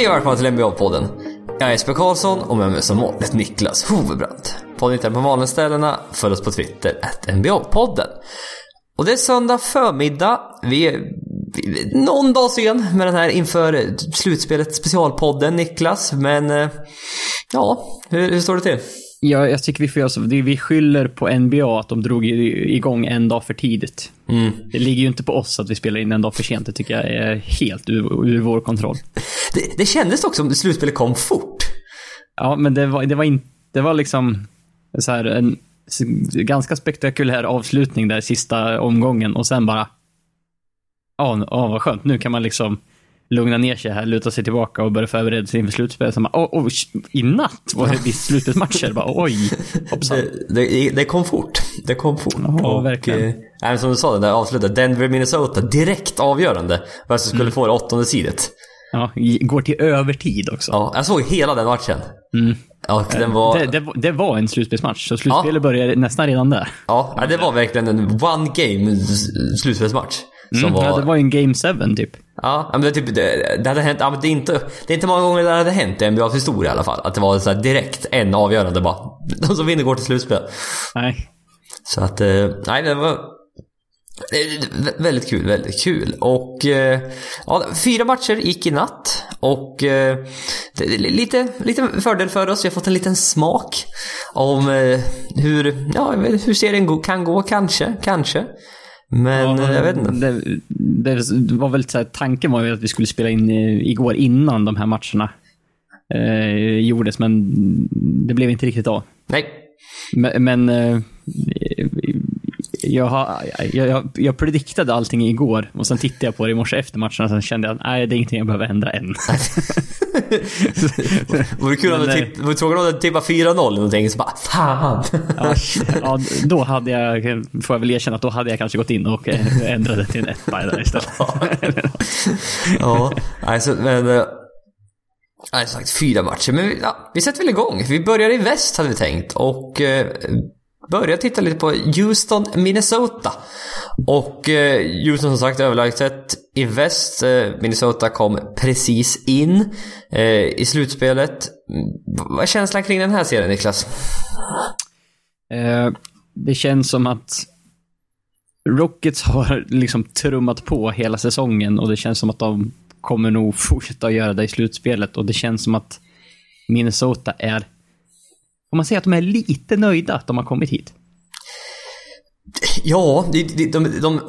Hej och välkomna till NBA-podden. Jag är Jesper Karlsson och med mig som vanligt Niklas Hovebrant. Podden hittar på vanliga ställena. Följ oss på Twitter, NBA-podden. Och det är söndag förmiddag. Vi är någon dag sen med den här inför slutspelet specialpodden Niklas. Men eh, ja, hur, hur står det till? Ja, jag tycker vi får göra så. Vi skyller på NBA att de drog igång en dag för tidigt. Mm. Det ligger ju inte på oss att vi spelar in en dag för sent. Det tycker jag är helt ur, ur vår kontroll. Det, det kändes också som att slutspelet kom fort. Ja, men det var, det var, in, det var liksom så här en ganska spektakulär avslutning där sista omgången och sen bara... Ja, ja vad skönt. Nu kan man liksom lugna ner sig här, luta sig tillbaka och börja förbereda sig inför slutspelet. Så man, oh, oh, I natt var det visst slutspelsmatcher. Bara, oj. Det, det, det, kom fort. Det kom fort. Ja, och, verkligen. Eh, som du sa, det där avslutet. Denver-Minnesota, direkt avgörande. Vem som skulle mm. få det åttonde sidet. Ja, går till övertid också. Ja, jag såg hela den matchen. Mm. Och den var... Det, det, det var en slutspelsmatch, så slutspelet ja. började nästan redan där. Ja, det var verkligen en one game slutspelsmatch. Mm, var... Ja, det var en game 7 typ. Ja, men det, typ, det, det hade hänt, ja, men det är, inte, det är inte många gånger det hade hänt i NBAs historia i alla fall. Att det var så direkt en avgörande bara. De som vinner går till slutspel. Nej. Så att, eh, nej det var väldigt kul, väldigt kul. Och eh, ja, fyra matcher gick i natt. Och eh, lite, lite fördel för oss. Vi har fått en liten smak om hur, ja, hur serien kan gå, kanske, kanske. Men ja, jag vet inte. Det, det var väl så här, tanken var ju att vi skulle spela in igår innan de här matcherna eh, gjordes, men det blev inte riktigt av. Nej. Men, men eh, jag, har, jag, jag, jag prediktade allting igår och sen tittade jag på det i morse efter matchen och sen kände jag att nej, det är ingenting jag behöver ändra än. vore kul om du eh, var tvungen att tippa 4-0 eller någonting, så bara fan. ja, ja, då hade jag, får jag väl erkänna att då hade jag kanske gått in och eh, ändrat det till en 1 där istället. ja, alltså men... Eh, nej, sagt fyra matcher, men ja, vi sätter väl igång. Vi börjar i väst hade vi tänkt och eh, började titta lite på Houston, Minnesota. Och eh, Houston som sagt överlägset i väst. Eh, Minnesota kom precis in eh, i slutspelet. Vad är känslan kring den här serien Niklas? Eh, det känns som att Rockets har liksom trummat på hela säsongen och det känns som att de kommer nog fortsätta att göra det i slutspelet och det känns som att Minnesota är Får man säga att de är lite nöjda att de har kommit hit? Ja, de, de, de, de,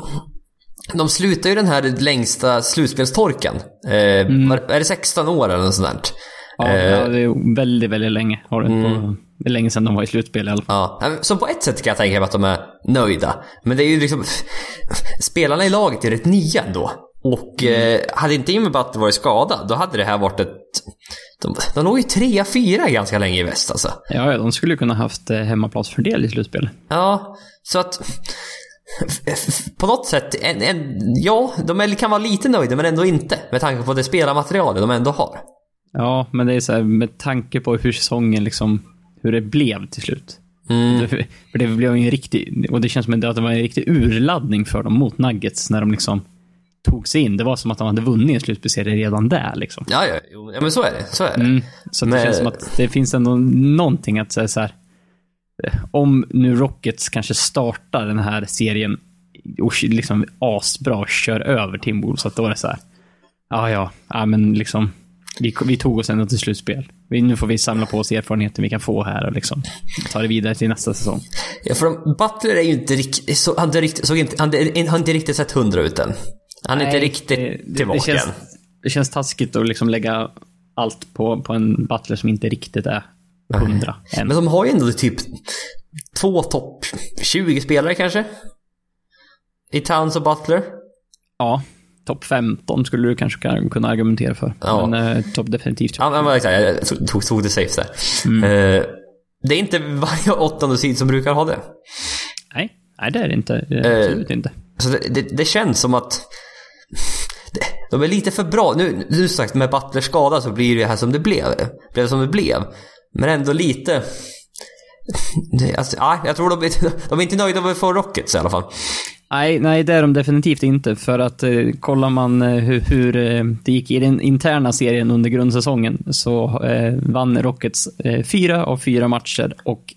de slutar ju den här längsta slutspelstorken. Eh, mm. Är det 16 år eller något sånt? Ja, eh, ja, det är väldigt, väldigt länge. Har det, mm. på, det är länge sedan de var i slutspel i alla fall. Ja, som på ett sätt kan jag tänka mig att de är nöjda. Men det är ju liksom... Spelarna i laget är rätt nya ändå. Och mm. eh, hade inte Jimmy Butler varit skadad, då hade det här varit ett... De, de låg ju trea, fyra ganska länge i väst alltså. Ja, de skulle kunna haft eh, hemmaplatsfördel i slutspel. Ja, så att... På något sätt, en, en, ja, de kan vara lite nöjda men ändå inte. Med tanke på det spelarmaterialet de ändå har. Ja, men det är så här, med tanke på hur säsongen liksom, hur det blev till slut. Mm. För det blev ju en riktig, och det känns som att det var en riktig urladdning för dem mot Nuggets när de liksom tog sig in. Det var som att de hade vunnit en slutspelsserie redan där. Liksom. Ja, ja, jo, ja, men så är det. Så är det. Mm, så men... det känns som att det finns ändå någonting att säga så här. Om nu Rockets kanske startar den här serien och liksom asbra kör över Timberwolves, så att då är det så här. Ja, ja, ja men liksom. Vi, vi tog oss ändå till slutspel. Vi, nu får vi samla på oss erfarenheten vi kan få här och liksom ta det vidare till nästa säsong. Ja, för de, Butler är ju inte riktigt, så, han, såg inte, han, han har inte riktigt sett hundra ut än. Han är Nej, inte riktigt det, tillbaka det känns, det känns taskigt att liksom lägga allt på, på en Butler som inte riktigt är hundra än. Men de har ju ändå typ två topp 20 spelare kanske? I Towns och Butler? Ja, topp 15 skulle du kanske kunna argumentera för. Ja. Men eh, topp definitivt. Ja, men exakt. Jag tog, tog det safe där. Mm. Eh, det är inte varje åttonde sid som brukar ha det. Nej, nej det är det inte. Absolut eh, inte. Så det, det, det, känns som att de är lite för bra. Nu, nu sagt med Butlers skada så blir det här som det blev. Blev som det blev. Men ändå lite... Alltså, jag tror de, de är inte nöjda med att få Rockets i alla fall. Nej, nej, det är de definitivt inte. För att eh, kollar man eh, hur, hur det gick i den interna serien under grundsäsongen så eh, vann Rockets eh, fyra av fyra matcher och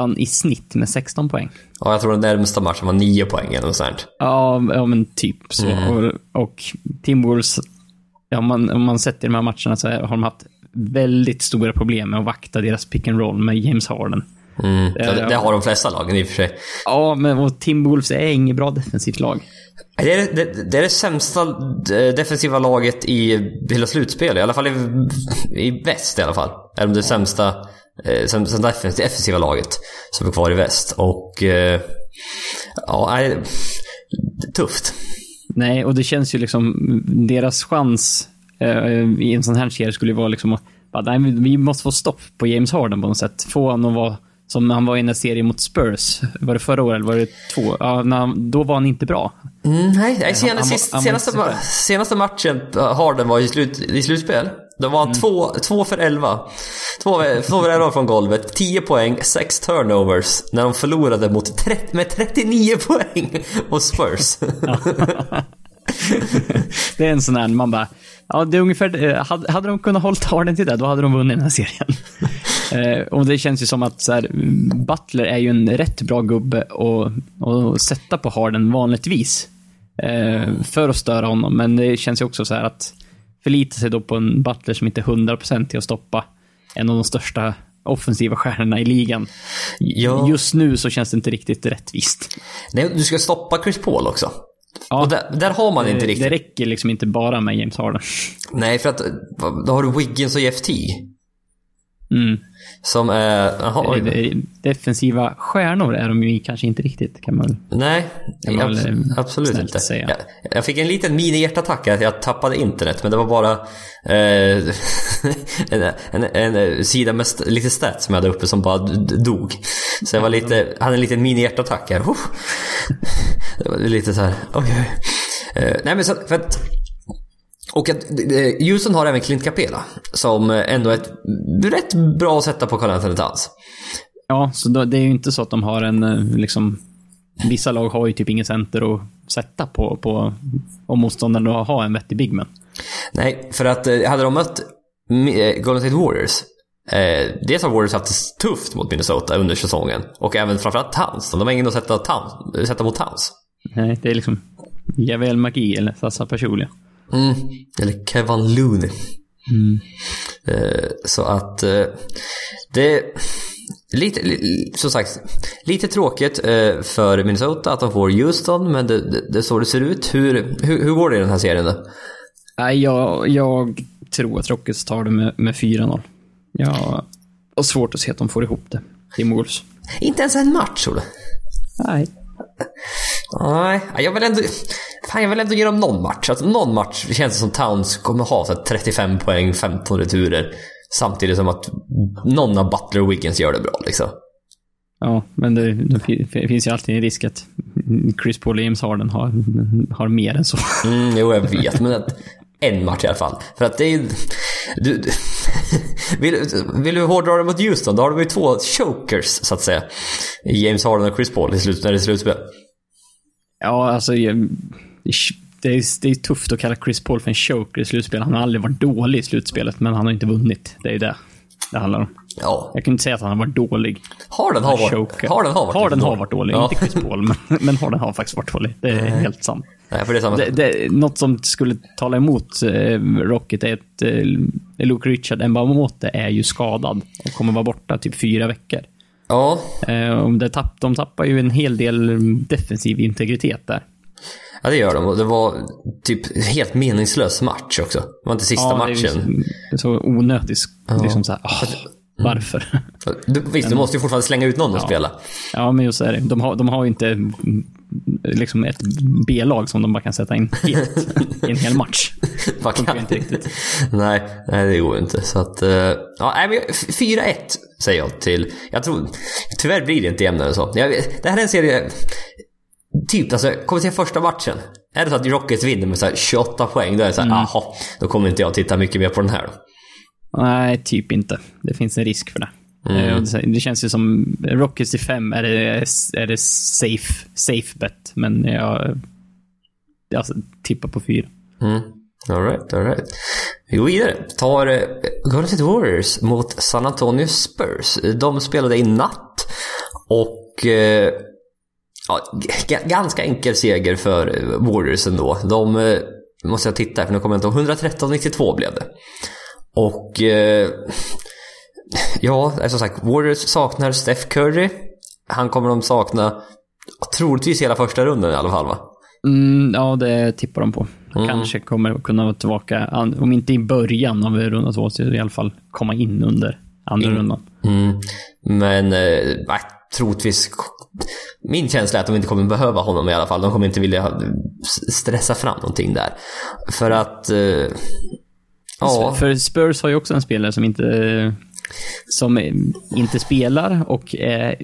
vann i snitt med 16 poäng. Ja, jag tror den närmsta matchen var 9 poäng eller sånt. Ja, ja men typ så. Och, och Timberwolves, ja, om, man, om man sett i de här matcherna så har de haft väldigt stora problem med att vakta deras pick and roll med James Harden. Mm. Ja, det, det har de flesta lagen i och för sig. Ja, men och Timberwolves är inget bra defensivt lag. Det är det, det är det sämsta eh, defensiva laget i hela slutspelet. I alla fall i, i väst i alla fall. Är de det sämsta, eh, sämsta defensiva, defensiva laget som är kvar i väst. Och... Eh, ja, nej, tufft. Nej, och det känns ju liksom, deras chans eh, i en sån här serie skulle ju vara liksom att, nej, vi måste få stopp på James Harden på något sätt. Få honom att vara som när han var i en serie mot Spurs. Var det förra året eller var det två? Ja, han, då var han inte bra. Mm, nej, sen, han- han- senaste, senaste matchen eh, Harden var i, slut, i slutspel. Då var Mm. två, två för elva. Två, två för elva från golvet, 10 poäng, 6 turnovers. När de förlorade mot 30, med 39 poäng mot Spurs. Det är en sån här, man bara, ja det är ungefär, eh, hade, hade de kunnat hålla Harden till det, då hade de vunnit den här serien. Eh, och det känns ju som att så här, Butler är ju en rätt bra gubbe att att sätta på Harden vanligtvis. Eh, för att störa honom, men det känns ju också så här att förlita sig då på en Butler som inte är 100% till att stoppa en av de största offensiva stjärnorna i ligan. Ja. Just nu så känns det inte riktigt rättvist. Nej, du ska stoppa Chris Paul också. Ja, Och där, där har man inte det, riktigt. det räcker liksom inte bara med James Harden. Nej, för att då har du Wiggins och Jeff T. Mm. Som är... Jaha, oj. Eh, Defensiva stjärnor är de ju kanske inte riktigt, kan man. Nej, Kan man abs- eh, absolut inte. säga. Jag, jag fick en liten mini-hjärtattack att jag tappade internet, men det var bara eh, en, en, en, eh, sida med st- lite stats som jag hade uppe som bara dog. Så jag var lite, hade en liten mini-hjärtattack här. Uff. Det var lite så här, oj, oj. Eh, nej men så, för att och att eh, Houston har även Clint Capela som eh, ändå är ett rätt bra att sätta på Carl Anthony Towns. Ja, så det är ju inte så att de har en, eh, liksom... Vissa lag har ju typ ingen center att sätta på, på om motståndaren då har en vettig bigman. Nej, för att hade de mött Golden State Warriors eh, Dels har Warriors haft det tufft mot Minnesota under säsongen. Och även framförallt Towns. De har ingen att sätta, Towns, sätta mot Towns. Nej, det är liksom Javel McGee eller Sasa Pachulia. Mm. Eller Kevin Looney. Eh, så att eh, det... Lite, li, som sagt, lite tråkigt eh, för Minnesota att de får Houston, men det, det, det är så det ser ut. Hur, hur, hur går det i den här serien då? Nej, jag, jag tror att Rockets tar det med, med 4-0. Jag har svårt att se att de får ihop det. Timberwolves. Inte ens en match, tror du? Nej. Nej, jag vill ändå... Fan, jag vill ändå ge dem någon match. Alltså, någon match känns det som Towns kommer ha så här, 35 poäng, 15 returer. Samtidigt som att någon av Butler och Wiggins gör det bra liksom. Ja, men det, det fi- det finns ju alltid en risk att Chris Paul och James Harden har, har mer än så. Mm, jo, jag vet. Men att, en match i alla fall. För att det är. Du, du, vill, vill du hårdra det mot Houston, då har de ju två chokers, så att säga. James Harden och Chris Paul i slut, när det är slutspel. Ja, alltså... Det är, det är tufft att kalla Chris Paul för en choker i slutspel. Han har aldrig varit dålig i slutspelet, men han har inte vunnit. Det är det det handlar om. Ja. Jag kan inte säga att han har varit dålig. Harden har varit, Choker. Harden har varit, Harden lite har varit dålig. Ja. Inte Chris Paul, men, men Harden har faktiskt varit dålig. Det är helt sant. Nej, för det är samma Det, det, något som skulle tala emot eh, Rocket är att eh, Luke Richard Mbamote är ju skadad och kommer vara borta typ fyra veckor. Ja, Eh, tapp, de tappar ju en hel del defensiv integritet där. Ja, det gör de. Och det var typ helt meningslös match också. Det var inte sista Ja, det är matchen. så, onödigt. Liksom så här, åh, varför? Du, visst, du måste ju fortfarande slänga ut någon att spela. Ja, men just så är det. De har, de har ju inte mm, liksom ett B-lag som de bara kan sätta in helt, i en hel match. Vad Funkar inte riktigt. nej, nej, det går ju inte. Så att... eh, ja, nej, men jag- 4-1 säger jag till... Jag tror... Tyvärr blir det inte jämnare än så. Jag, det här är en serie... Typ, alltså, kommer till första matchen. Är det så att Rockets vinner med så här 28 poäng, då är det så här, Mm. jaha, då kommer inte jag titta mycket mer på den här då. Nej, typ inte. Det finns en risk för det. Eh, och Det känns ju som Rockets till fem är det, är det safe, safe bet, men jag, jag tippar på fyra. Mm. Alright, alright. Vi går vidare. Tar eh, Golden State Warriors mot San Antonio Spurs. De spelade i natt och eh, ja, g- ganska enkel seger för eh, Warriors ändå. De, eh, måste jag titta här, för nu kommer jag inte ihåg, 113-92 blev det. Och eh, ja, som sagt, Warriors saknar Steph Curry. Han kommer de sakna troligtvis hela första runden i alla fall va? Mm, ja, det tippar de på. Kanske kommer kunna vara tillbaka, om inte i början av runda två, så i alla fall komma in under andra rundan. Mm. Men eh, nej, troligtvis... Min känsla är att de inte kommer behöva honom i alla fall. De kommer inte vilja stressa fram någonting där. För att... Eh, ja, För Spurs har ju också en spelare som inte, som inte spelar och är,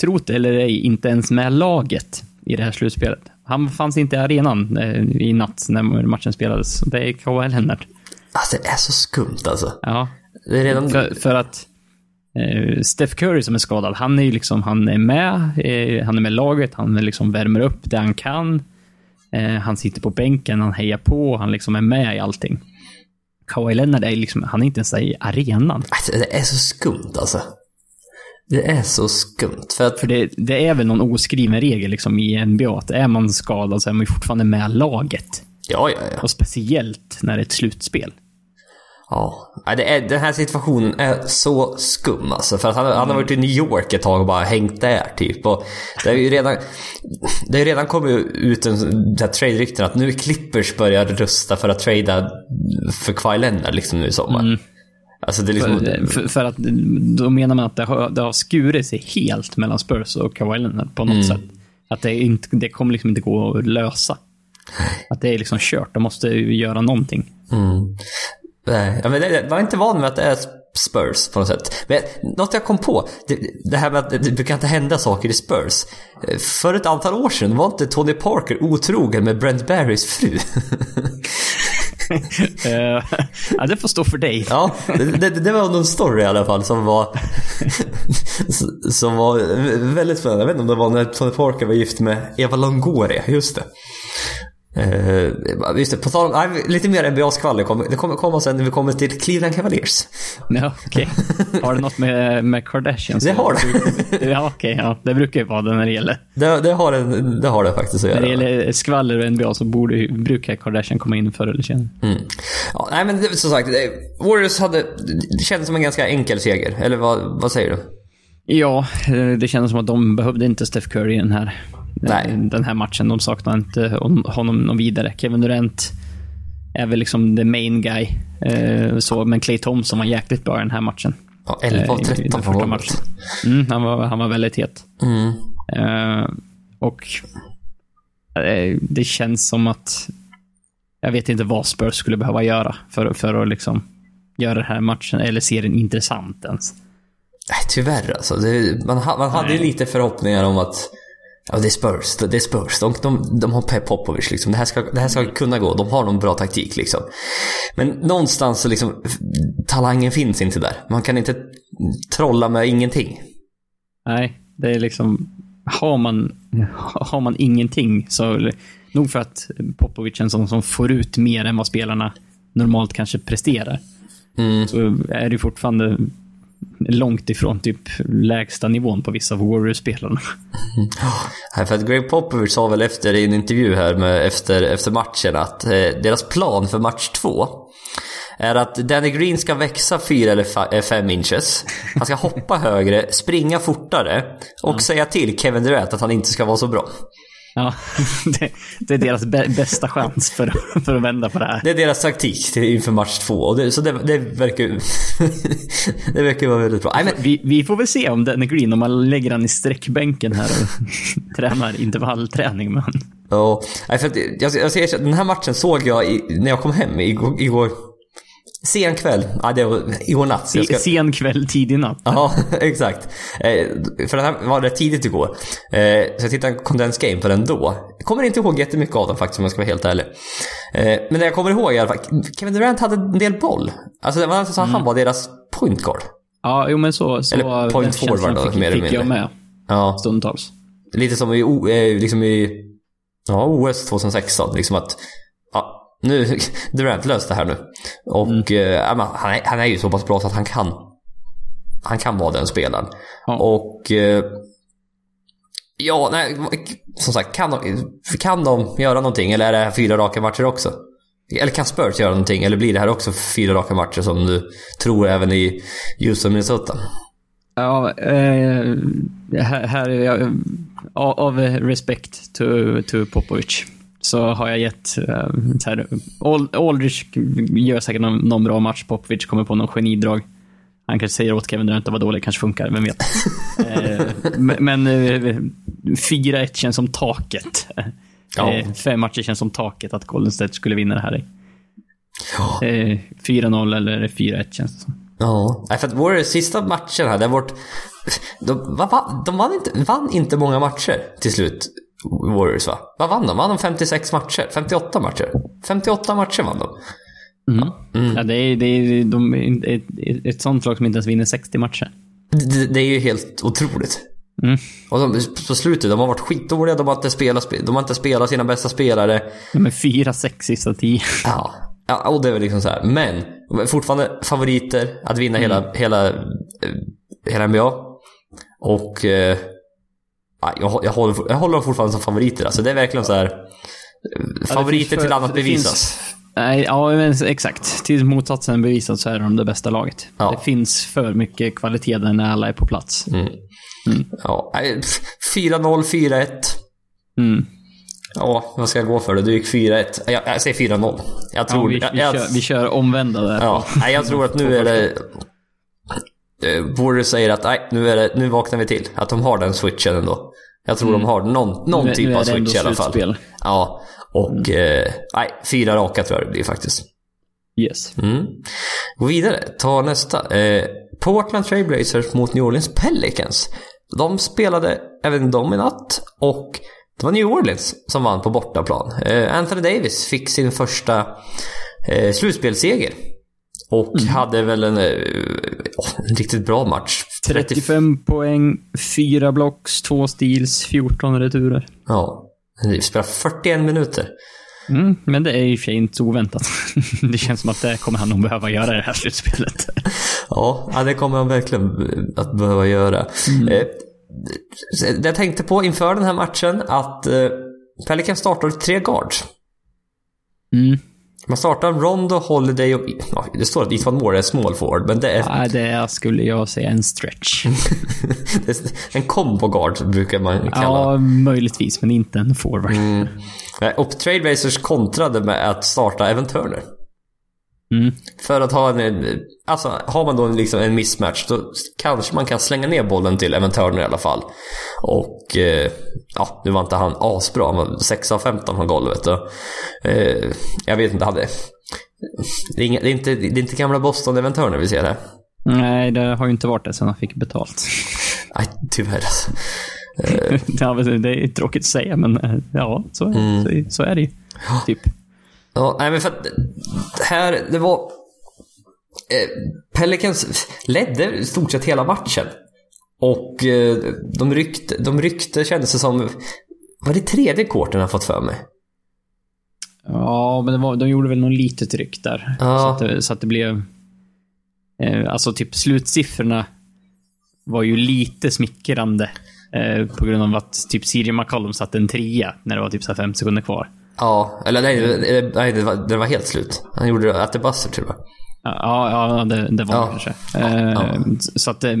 trot eller ej, inte ens med laget i det här slutspelet. Han fanns inte i arenan eh, i natt när matchen spelades. Det är Kawhi Leonard. alltså, det är så skumt alltså. Ja, Det är redan... för, för att eh, Steph Curry som är skadad, han är ju liksom, han är med, eh, han är med laget, han liksom värmer upp det han kan. Eh, han sitter på bänken, han hejar på, han liksom är med i allting. Kawhi Leonard är liksom, han är inte ens i arenan. Alltså, det är så skumt alltså. Det är så skumt. För att... För det, det är väl någon oskriven regel liksom i NBA att är man skadad så är man ju fortfarande med laget. Ja, ja, ja. Och speciellt när det är ett slutspel. Ja, det är, den här situationen är så skum alltså. För att han, han har varit i New York ett tag och bara hängt där typ. Och det har ju redan, det har redan kommit ut en trade-rykten att nu Clippers börjar rusta för att trada för Kawhi Leonard liksom nu i sommar. Alltså det är liksom... För, för, för att då menar man att det har, det har skurit sig helt mellan Spurs och Kawhi Leonard på något sätt. Att det, inte, det kommer liksom inte gå att lösa. Att det är liksom kört. De måste ju göra någonting. Mm. Nej, ja, men det, man är inte van med att det är Spurs på något sätt. Men något jag kom på, det, det här med att det brukar inte hända saker i Spurs. Eh, För ett antal år sedan var inte Tony Parker otrogen med Brent Barrys fru. Eh, ja, det får stå för dig. Ja, det, det, det var någon story i alla fall som var som var väldigt spännande. Jag vet inte om det var när Tony Parker var gift med Eva Longoria, just det. Uh, just det, på tal om, lite mer NBA-skvaller. kommer- Det kommer komma sen när vi kommer till Cleveland Cavaliers. Ja, okej. Har det något med, med Kardashians? Det har det. Ja, okej. ja. Det brukar ju vara det när det gäller. Det, det, har, det, det har det faktiskt att När det göra. gäller skvaller och NBA så borde, brukar Kardashian komma in förr eller senare. Mm. Ja, nej men det, som sagt, det, Warriors hade, det kändes som en ganska enkel seger. Eller vad, vad säger du? Ja, eh, det kändes som att de behövde inte Steph Curry i den här, Nej. den här matchen. De saknar inte hon- honom någon vidare. Kevin Durant är väl liksom the main guy. Eh, så, men Clay Thompson var jäkligt bra i den här matchen. Ja, 11 av Eh, i- i 13 den från matchen. Mm, han, var, han var väldigt het. Mm. Eh, och eh, det känns som att jag vet inte vad Spurs skulle behöva göra för, för att liksom göra den här matchen, eller serien intressant ens. Tyvärr alltså. Det, man, man hade ju lite förhoppningar om att Ja, det är Spurs. Det är Spurs. De, de, de har Pep Popovic liksom. Det här, ska, det här ska kunna gå. De har någon bra taktik liksom. Men någonstans så liksom, talangen finns inte där. Man kan inte trolla med ingenting. Nej, det är liksom... Har man, har man ingenting så... Nog för att Popovic är en sån som får ut mer än vad spelarna normalt kanske presterar. Mm. Så är det fortfarande långt ifrån typ lägsta nivån på vissa av Warriors-spelarna. Nej, För att Greg Popovich sa väl efter i en intervju här med, efter, efter matchen att eh, deras plan för match två är att Danny Green ska växa 4 eller 5 inches. Han ska hoppa högre, springa fortare och säga till Kevin Durant att han inte ska vara så bra. Ja, det, det är deras bä- bästa chans för, för att vända på det här. Det är deras taktik inför match två. Och det, så det, det verkar det verkar vara väldigt bra. Nej, men, Vi, vi får väl se om Danny Green, om man lägger han i sträckbänken här och tränar intervallträning med honom. ja, för att, jag, jag ser, den här matchen såg jag i, när jag kom hem igår. igår sen kväll. Ja, det var igår natt. Så jag ska, Sen kväll, tidig natt. Ja, exakt. Eh, för den här var rätt tidigt igår. Eh, så jag tittade en condensed game på den då. Jag kommer inte ihåg jättemycket av den faktiskt om jag ska vara helt ärlig. Eh, men det jag kommer ihåg i alla fall. Kevin Durant hade en del boll. Alltså det var nästan så att han var deras point guard. Ja, jo men så. så Eller point forward då, fick, mer eller fick jag mindre. med Ja, stundtals. lite som i, liksom i ja, OS 2016. Liksom att nu, Durant löst det här nu. Och eh, ja, men han, är, han är ju så pass bra så att han kan han kan vara den spelaren. Ja. Och eh, ja, nej, som sagt, kan de, kan de göra någonting? Eller är det här fyra raka matcher också? Eller kan Spurs göra någonting? Eller blir det här också fyra raka matcher som du tror även i Houston, Minnesota? Ja, eh, här, här är jag, eh, av av respekt to, to Popovic så har jag gett eh, så här, Ald- Aldrich gör säkert någon, någon bra match. Popovic kommer på någon genidrag. Han kanske säger åt Kevin Durant att vara dålig, kanske funkar, vem vet. eh, men eh, 4-1 känns som taket. Ja. Eh, fem matcher känns som taket att Golden State skulle vinna det här i. Ja. Eh, 4-0 eller 4-1 känns det som. Ja, för att Warriors sista matchen här, det har varit... De, va, va, de vann, inte, vann inte många matcher till slut, Warriors va? Vad vann de? Vann de 56 matcher? 58 matcher? 58 matcher vann de. Mm. Ja, det är, det är de, ett, ett, ett sånt lag som inte ens vinner 60 matcher. Det, det är ju helt otroligt. Mm. Och de, på slutet, de har varit skitdåliga, de har inte spelat, de har inte spelat sina bästa spelare. De är 4-6 sista 10. Ja, ja och det är väl liksom så här. Men, de är fortfarande favoriter att vinna hela, hela, eh, hela NBA. Och eh, jag, jag, håller, jag håller dem fortfarande som favoriter. Alltså det är verkligen så här. Favoriter för- till annat finns- bevisas. Nej, ja, men exakt. Tills motsatsen bevisat så är de det bästa laget. Ja. Det finns för mycket kvalitet när alla är på plats. Ja, nej, pff, 4-0, 4-1. Mm. Ja, vad ska jag gå för då? Du gick 4-1. Jag, jag säger 4-0. Jag Ja, tror... vi, vi, jag, kör, vi kör omvända där. Ja, nej, jag tror att nu är det... Eh, Warriors säger att nej, nu, är det, nu vaknar vi till. Att de har den switchen ändå. Jag tror de har någon, någon Mm. Nu typ nu av switch i alla fall. slutspel. Ja, och eh, nej, fyra raka tror jag det blir faktiskt. Yes. Mm. Gå vidare, ta nästa. Eh, Portland Trailblazers mot New Orleans Pelicans. De spelade även de i natt och det var New Orleans som vann på bortaplan. Eh, Anthony Davis fick sin första eh, slutspelsseger. Och Mm. hade väl en, eh, åh, en riktigt bra match. 35 poäng, 4 blocks, 2 steals, 14 returer. Ja. Vi spelade 41 minuter. Mm, men det är ju i och för sig inte så oväntat. det känns som att det kommer han nog behöva göra i det här slutspelet. Ja, det kommer han verkligen att behöva göra. Eh, det jag tänkte på inför den här matchen att eh, Pelican startade tre guards. Mm. Man startar Rondo, Holiday och... Ja, det står att Ethan Moore är small forward, men det är, Ja, det är, skulle jag säga en stretch. en combo guard brukar man kalla ja, möjligtvis, men inte en forward. Nej, Och Trailblazers kontrade med att starta Evan Turner. Mm. För att ha en... Alltså, har man då liksom en mismatch då kanske man kan slänga ner bollen till Evan Turner i alla fall. Och... Eh, ja, nu var inte han asbra. Han var 6 av 15 från golvet. Och, eh, jag vet inte, hade... Det är, inga, det, är inte, det är inte gamla Boston Evan Turner vi ser här. Nej, det har ju inte varit det sen han fick betalt. Nej, tyvärr alltså. men det är tråkigt att säga, men eh, ja, så, Mm. så, så är det ju. Typ. Ja, nej men för att här, det var... Eh, Pelicans ledde i stort sett hela matchen. Och eh, de ryckte, de ryckte kändes det som... Var det tredje korten jag fått för mig? Ja, men det var, de gjorde väl någon litet ryck där. Ja. Så, att det, så att det blev... Eh, alltså typ slutsiffrorna var ju lite smickrande. Eh, på grund av att typ Siri McCollum satte en trea när det var typ så fem sekunder kvar. Ja, eller nej, det, nej det, var, det var helt slut. Han gjorde det efter buzzer tror jag. Ja, ja det, det var Ja. det kanske. Eh, Ja. Så att... eh,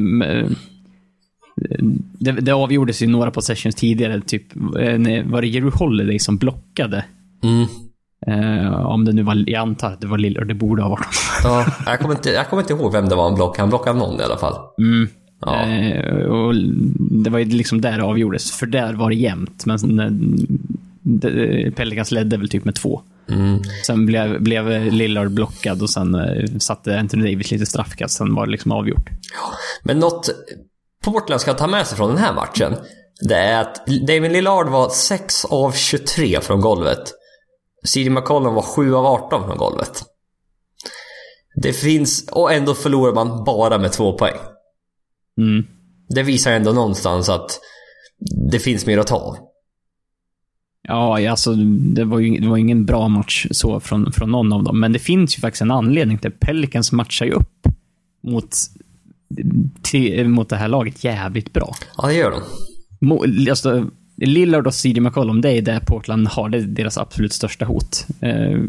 det, det avgjordes ju några possessions tidigare. Typ, eh, var det Jerry Holiday som blockade? Mm. Eh, om det nu var, jag antar att det var Lillard, det borde ha varit. Ja, jag, kommer inte, jag kommer inte ihåg vem det var han blockade. Han blockade någon i alla fall. Mm. Ja. Eh, och det var ju liksom där det avgjordes, för där var det jämnt. Men eh, det- Pelicans ledde väl typ med två. Mm. Sen blev, blev Lillard blockad och sen eh, satte Anthony Davis lite straffkast. Sen var det liksom avgjort. Men något Portland ska ta med sig från den här matchen, det är att Damien Lillard var 6 av 23 från golvet. CJ McCollum var 7 av 18 från golvet. Det finns, och ändå förlorar man bara med två poäng. Mm. Det visar ändå någonstans att det finns mer att ta. Ja, alltså det var ju det var ingen bra match så från, från någon av dem. Men det finns ju faktiskt en anledning till Pelicans matchar ju upp mot, till, mot det här laget jävligt bra. Ja, det gör de. Mo, alltså, Lillard och CJ McCollum, det är där Portland har det är deras absolut största hot. Eh,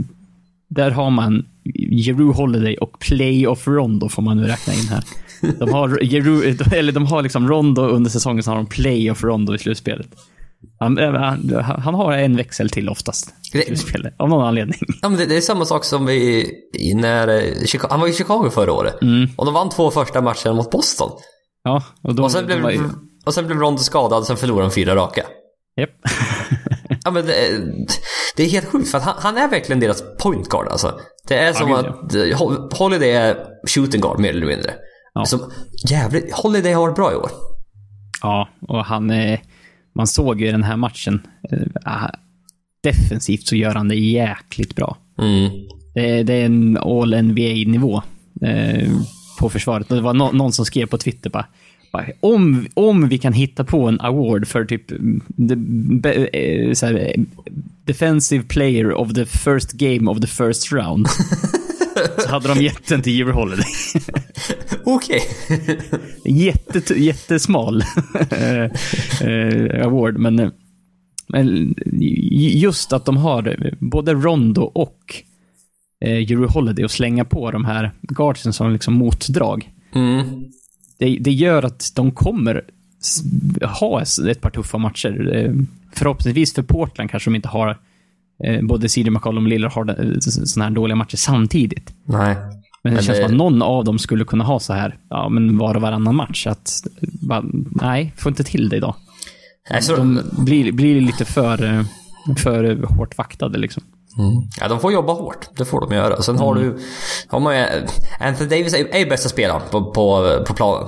där har man Jeru Holiday och Playoff Rondo får man nu räkna in här. De har, Jeru, eller de har liksom Rondo under säsongen, så har de Playoff Rondo i slutspelet. Han, eh, han, han har en växel till oftast. Det- av någon anledning. Ja, men det, det är samma sak som i, i när eh, han var i Chicago förra året. Och de vann två första matcherna mot Boston. Ja, och då... Och sen blev, var och sen blev Rondo skadad, sen förlorade de fyra raka. Japp. Ja, men det, är- det är helt sjukt, för att han, han är verkligen deras point guard alltså. Det är som gud, att eh, Hol- Holiday är shooting guard mer eller mindre. Ja. Som, jävligt, Holiday har varit bra i år. Ja, och han... eh, Man såg ju i den här matchen. ah, Defensivt så gör han det jäkligt bra. Mm. Det, det är en all NBA-nivå eh, på försvaret. Det var nå- någon som skrev på Twitter bara, bara om, om vi kan hitta på en award för typ mm, the, be, så här, defensive player of the first game of the first round. så hade de gett den till Jimmy Holiday. Okej. Jätte, jättesmal eh, eh, award, men, eh, men just att de har både Rondo och Juru Holiday att slänga på de här guardsen som liksom motdrag. Mm. Det, det gör att de kommer ha ett par tuffa matcher. Förhoppningsvis för Portland kanske de inte har eh, både CJ McCollum och Lillard har den- såna här dåliga matcher samtidigt. Nej. Men det Men känns det- som att någon av dem skulle kunna ha så här, ja men var och varannan match. Att, bara, nej, får inte till det idag. Nej, så, De blir, blir lite för, eh, för hårt vaktade liksom. Mm. Ja, de får jobba hårt. Det får de göra. Sen har du... Har man, Anthony Davis är, är ju bästa spelaren på, på, på planen.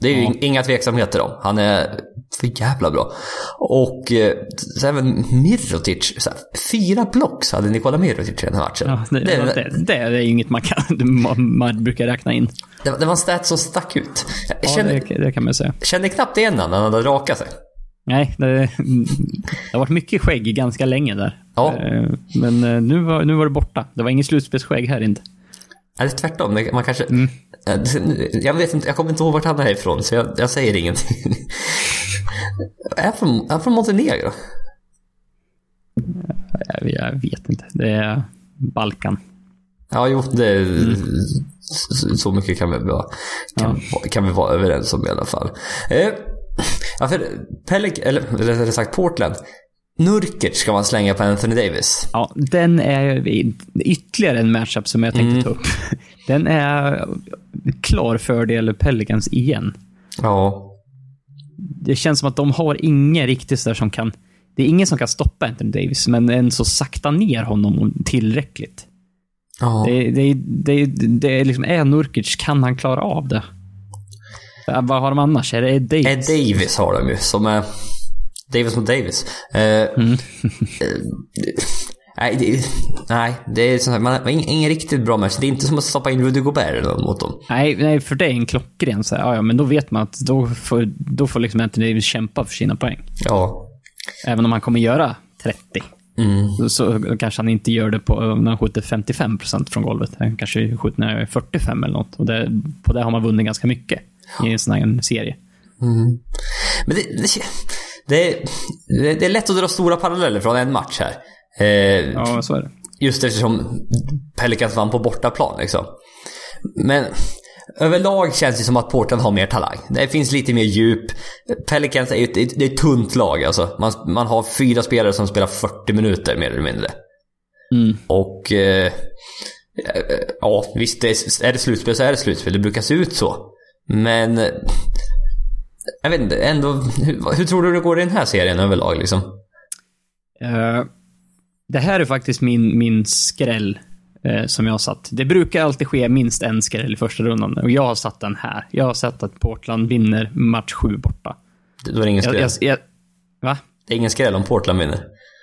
Det är ju Ja. inga tveksamheter om. Han är för jävla bra. Och eh, så även Mirotic. Så här, fyra blocks hade Nikola Mirotic i den här matchen. Ja, det, det, det, det är inget man, kan, man, man brukar räkna in. det, var en stat som stack ut. Jag Ja, kände, det, det kan man säga. kände knappt igen när han hade rakat sig. Nej, det, har varit mycket skägg ganska länge där. Ja. Eh, Men eh, nu var, nu var det borta. Det var ingen slutspelsskägg här inte. Eller tvärtom. Man kanske... Mm. Eh, Jag vet inte, jag kommer inte ihåg vart han är ifrån, så jag, jag säger ingenting. Är från, är från Montenegro? Jag, jag vet inte. Det är Balkan. Ja, jo, det, Mm. så, mycket kan vi, vara, kan, kan vi vara överens om i alla fall. Eh, ja, för Pellic, eller rättare sagt Portland. Nurkic ska man slänga på Anthony Davis. Ja, den är ytterligare en matchup som jag tänkte Mm. ta upp. Den är klar fördel Pelicans igen. Ja. Det känns som att de har ingen riktigt där som kan... Det är ingen som kan stoppa Anthony Davis, men en så sakta ner honom tillräckligt. ja. Det, det, det, det är liksom, är Nurkic, kan han klara av det? Vad har de annars? Är det Ed Davis? Ed Davis har de ju, som är Davis mot Davis. Eh, Mm. eh, nej, det, nej, det är sånt här, man ingen, ingen riktigt bra match. Det är inte som att stoppa in Rudy Gobert mot dem. Nej, nej, för det är en klockren. Så här, ja, men då vet man att då får, då får liksom Anthony Davis kämpa för sina poäng. Ja. Även om han kommer göra 30. Mm. Så, kanske han inte gör det på, när han skjuter 55% från golvet. Han kanske skjuter när jag är 45 eller något. Och det, på det har man vunnit ganska mycket i en sån här serie. Men det, det, det, det, det är lätt att dra stora paralleller från en match här. Eh, Ja, så är det. Just eftersom Pelicans vann på bortaplan liksom. Men överlag känns det som att Portland har mer talang. Det finns lite mer djup. Pelicans är ju ett, det är ett tunt lag alltså. Man, man har fyra spelare som spelar 40 minuter mer eller mindre. Mm. Och... Eh, ja, visst, är, är det slutspel så är det slutspel. Det brukar se ut så. Men... Jag vet inte, ändå... Hur, hur tror du det går i den här serien överlag liksom? Eh, det här är faktiskt min, min skräll eh, som jag har satt. Det brukar alltid ske minst en skräll i första rundan och jag har satt den här. Jag har sett att Portland vinner match sju borta. Då är det ingen Jag, skräll. jag, jag, va? Det är ingen skräll om Portland vinner.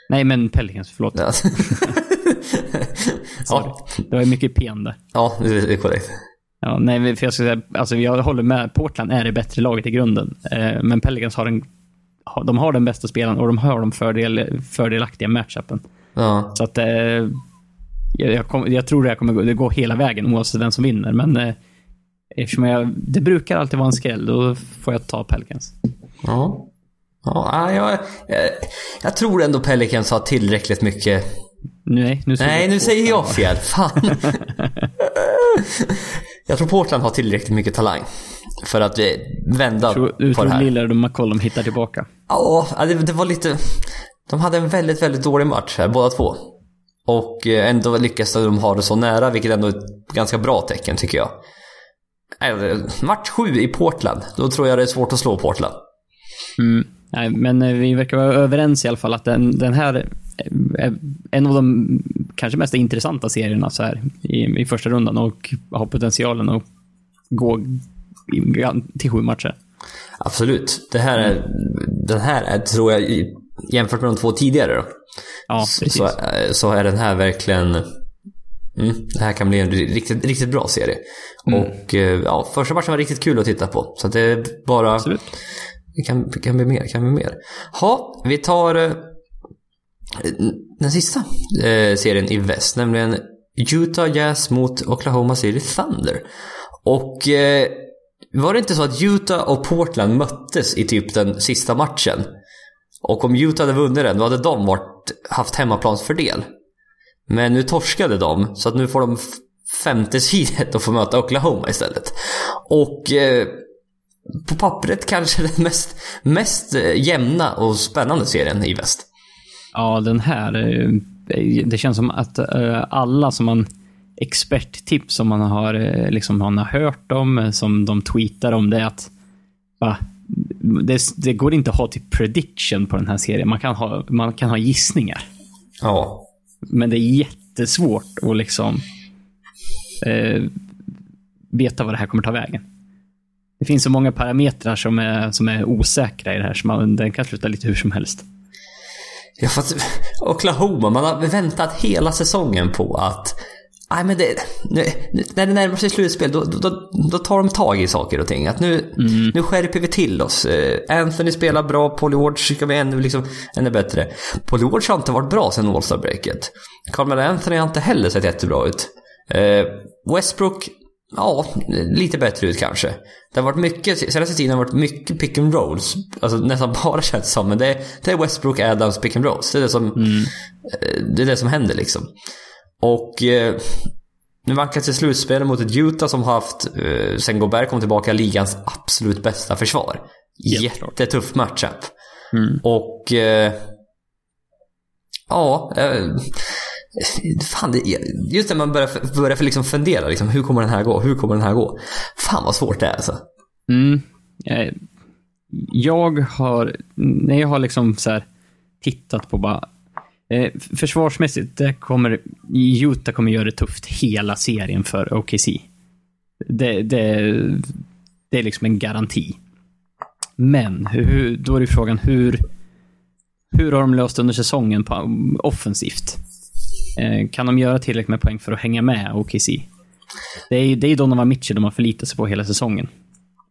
Nej, men Pelicans, förlåt. Ja. Ja, Det var mycket pen där. ja, det är korrekt. Ja, nej, för jag, ska säga, alltså jag håller med. Portland är det bättre laget i grunden. Eh, men Pelicans har den, de har den bästa spelaren och de har de fördel, fördelaktiga matchupen. Ja. Så att eh, jag, jag, kom, jag tror det här kommer gå, det går hela vägen oavsett vem som vinner. Men eh, eftersom jag, det brukar alltid vara en skräll, då får jag ta Pelicans. Ja. Ja, jag, jag, jag tror ändå Pelicans har tillräckligt mycket... Nej, nu säger, Nej, nu säger jag fel. Fan. jag tror Portland har tillräckligt mycket talang. För att eh, vända tror, du på tror det här. Lillard och McCollum hittar tillbaka? Ja, det, det var lite... De hade en väldigt, väldigt dålig match här, båda två. Och eh, ändå lyckas de ha det så nära, vilket ändå är ett ganska bra tecken tycker jag. Eh, Match sju i Portland, då tror jag det är svårt att slå Portland. Mm. Nej, men eh, vi verkar vara överens i alla fall att den, den här är en av de kanske mest intressanta serierna så här i, i första rundan och har potentialen att gå till sju matcher. Absolut. Det här är, Den här är, tror jag, jämfört med de två tidigare då, Ja, så, eh, så är den här verkligen... Mm, det här kan bli en riktigt, riktigt bra serie. Mm. Och eh, ja, första matchen var riktigt kul att titta på. Så det är bara... Absolut. Det kan, kan bli mer, kan bli mer. Ha, vi tar eh, den sista eh, serien i väst, nämligen Utah Jazz mot Oklahoma City Thunder. Och eh, var det inte så att Utah och Portland möttes i typ den sista matchen? Och om Utah hade vunnit den, då hade de varit, haft hemmaplansfördel. Men nu torskade de, så att nu får de femte sidet och får möta Oklahoma istället. Och eh, på pappret kanske den mest, mest eh, jämna och spännande serien i väst. Ja, den här. eh, Det känns som att eh, alla som man experttips som man har, eh, liksom, man har hört om, som de tweetar om, det är att va, det, det går inte att ha typ prediction på den här serien. Man kan ha, man kan ha gissningar. Ja. Men det är jättesvårt att liksom eh, veta vad det här kommer ta vägen. Det finns så många parametrar som är, som är osäkra i det här, så man, den kan sluta lite hur som helst. Ja, fast Oklahoma, man har väntat hela säsongen på att Nej men det, nu, när det närmar sig slutspel då, då, då tar de tag i saker och ting. Att nu, nu skärper vi till oss. Eh, Anthony spelar bra, Paul George ska bli ännu, liksom, ännu bättre. Paul George har inte varit bra sen All-Star-breaket. Carmelo Anthony har inte heller sett jättebra ut. Eh, Westbrook, ja, lite bättre ut kanske. Det har varit mycket, senaste tiden har det varit mycket pick and rolls. Alltså nästan bara känts som, men det, det är Westbrook, Adams, pick and rolls. Det är det som, eh, det, är det som händer liksom. Och eh, nu vankas ett slutspel mot ett Utah som har haft, eh, sen Gobert kom tillbaka, ligans absolut bästa försvar. Jättetuff matchup. Mm. Och... Eh, ja... Eh, fan, det, just när man börjar, börjar liksom fundera, liksom, hur kommer den här gå? Hur kommer den här gå? Fan vad svårt det är alltså. Mm. Eh, jag har, när jag har liksom så här tittat på bara eh, försvarsmässigt, det kommer, Utah kommer göra det tufft hela serien för OKC. Det, det, det är liksom en garanti. Men hur, då är ju frågan hur, hur har de löst under säsongen på, offensivt? Eh, kan de göra tillräckligt med poäng för att hänga med OKC? Det är ju det är Donovan Mitchell de har förlitat sig på hela säsongen.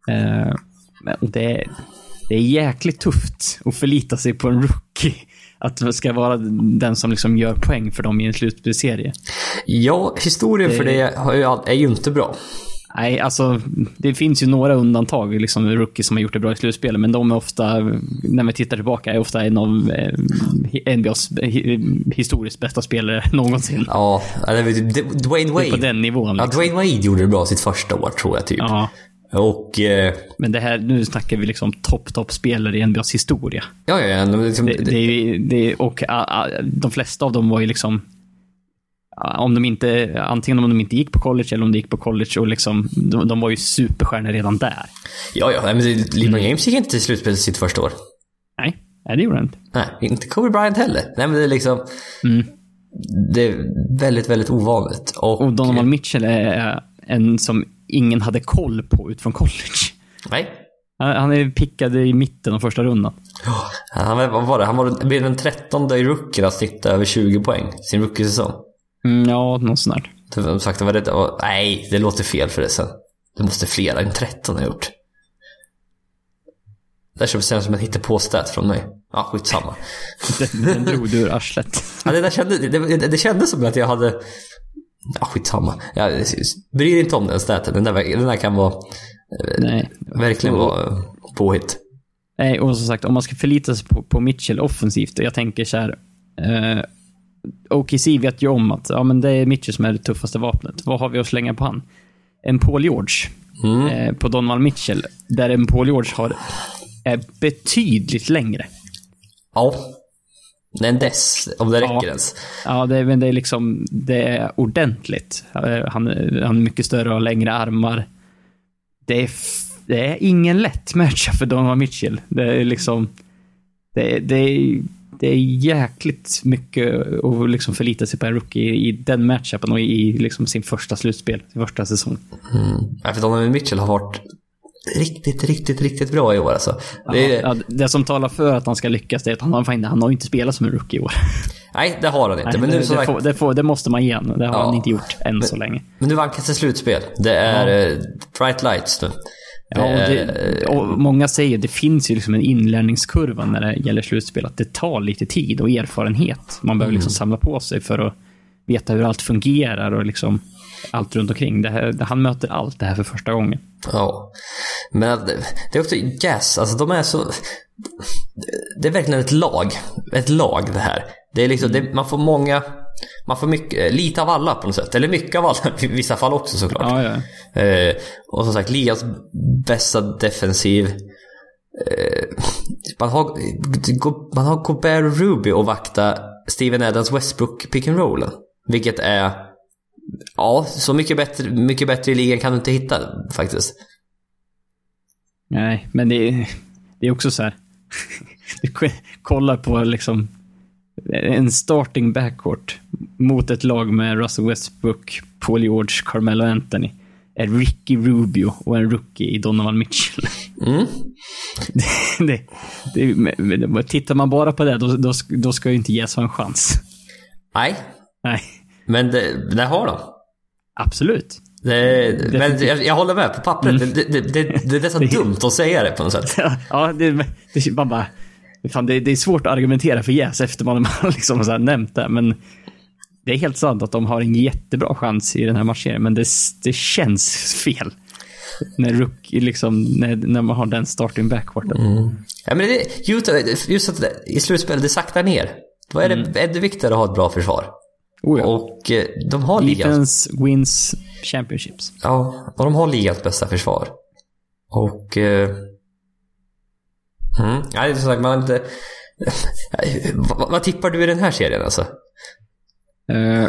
Eh, men det, är- det är jäkligt tufft att förlita sig på en rookie. Att det ska vara den som liksom gör poäng för dem i en slutspelsserie. Ja, historien för det ju, all- är ju inte bra. Nej, alltså det finns ju några undantag, liksom rookies som har gjort det bra i slutspelet, men de är ofta, när vi tittar tillbaka, är ofta en av eh, NBAs hi- historiskt bästa spelare någonsin. Ja, Dwayne Det är på Wade. den nivån. Ja, Liksom. Dwayne Wade gjorde det bra sitt första år tror jag typ. Ja, Och... Eh, men det här, nu snackar vi liksom topp, topp spelare i NBAs historia. ja, ja, ja. Liksom, Det, det, det, och a, a, de flesta av dem var ju liksom om de inte, antingen om de inte gick på college eller om de gick på college och liksom, de, de var ju superstjärnor redan där. ja, ja. Men LeBron Mm. James gick inte till slutspel sitt första år. Nej, nej det gjorde han inte. Nej, inte Kobe Bryant heller. Nej, men det är liksom... Mm. Det är väldigt, väldigt ovanligt. Och, Och Donovan Mitchell är en som ingen hade koll på ut från college. Nej. Han han är pickad i mitten av första rundan. Han, var- vad var det? Han var, blev den trettonde i rookien att snitta över 20 poäng sin rookiesäsong. Mm, ja, något sånt där. Som sagt, det var det, och, nej, det låter fel för det måste flera än 13 ha gjort. Det känns som en hittepåstat från mig. Ja, skitsamma. Den, den drog du ur arslet. Ja, det, där kände, det, det, det kändes som att jag hade... Ja, skitsamma. Jag bryr inte om den staten. Den där, den där kan vara... Nej. Verkligen vara påhitt. Nej, och som sagt, om man ska förlita sig på, på Mitchell offensivt, och jag tänker så här. Eh, OKC vet ju om att ja, men det är Mitchell som är det tuffaste vapnet. Vad har vi att slänga på han? En Paul George Mm. eh, på Donovan Mitchell, där en Paul George har, är betydligt längre. Ja. En dess, om det räcker Ja. ens. Ja, det, är- men det är liksom, det är ordentligt. Eh, Han, han är mycket större och längre armar. Det är, det är ingen lätt matchup för Donovan Mitchell. Det är liksom, det, är- det, är, det är jäkligt mycket att liksom förlita sig på en rookie i, i den matchupen och i liksom sin första slutspel, sin första säsong. Ja, för Donovan Mitchell har varit riktigt, riktigt, riktigt bra i år alltså. Det är, Ja, det som talar för att han ska lyckas är att han han har inte spelat som en rookie i år. Nej, det har han inte. Nej, men, det, nu, det, sagt, får, det, får, det måste man ge honom. Det har Ja. han inte gjort än så länge. men nu vankas det slutspel. Det är eh, bright lights nu. Ja, och, det, och många säger att det finns ju liksom en inlärningskurva när det gäller slutspel. Att det tar lite tid och erfarenhet. Man behöver liksom samla på sig för att veta hur allt fungerar och liksom allt runt omkring. Det här, han möter allt det här för första gången. Ja. Men det är också Jazz, alltså de är så... Det är verkligen ett lag. Ett lag det här. Det är liksom, det, man får många... Man får mycket, lite av alla på något sätt. Eller mycket av alla i vissa fall också såklart. Ja, ja. Eh, och som sagt, ligans bästa defensiv. Eh, man, har, man har Gobert och Ruby att vakta Steven Adams Westbrook pick and rollen. Vilket är... Ja, så mycket bättre, mycket bättre i ligan kan du inte hitta faktiskt. Nej, men det är, det är också så här. Du kollar på liksom en starting backcourt mot ett lag med Russell Westbrook, Paul George, Carmelo Anthony. Är Ricky Rubio och en rookie i Donovan Mitchell. Mm. det, det, det, tittar man bara på det, då, då, då ska ju inte ges en chans. Nej, Nej, men det, det har de. absolut. Det, men jag, jag håller med på pappret. Det, det, det, det är nästan dumt att säga det på något sätt. Ja, det, det, man bara, fan, det, är svårt att argumentera för Jäs efter man har liksom här nämnt det, men det är helt sant att de har en jättebra chans i den här matchserien, men det, det känns fel. När, rookie, liksom, när, när man har den starting backcourten. Ja, men det, Utah, just att det, i slutspelet, det saktar ner. Då är det ännu viktigare att ha ett bra försvar. Oh, ja. Och eh, de har ligans, wins championships. ja, och de har ligans bästa försvar. Och... Eh, mm, nej, som sagt, man inte... vad, vad tippar du i den här serien alltså? Uh,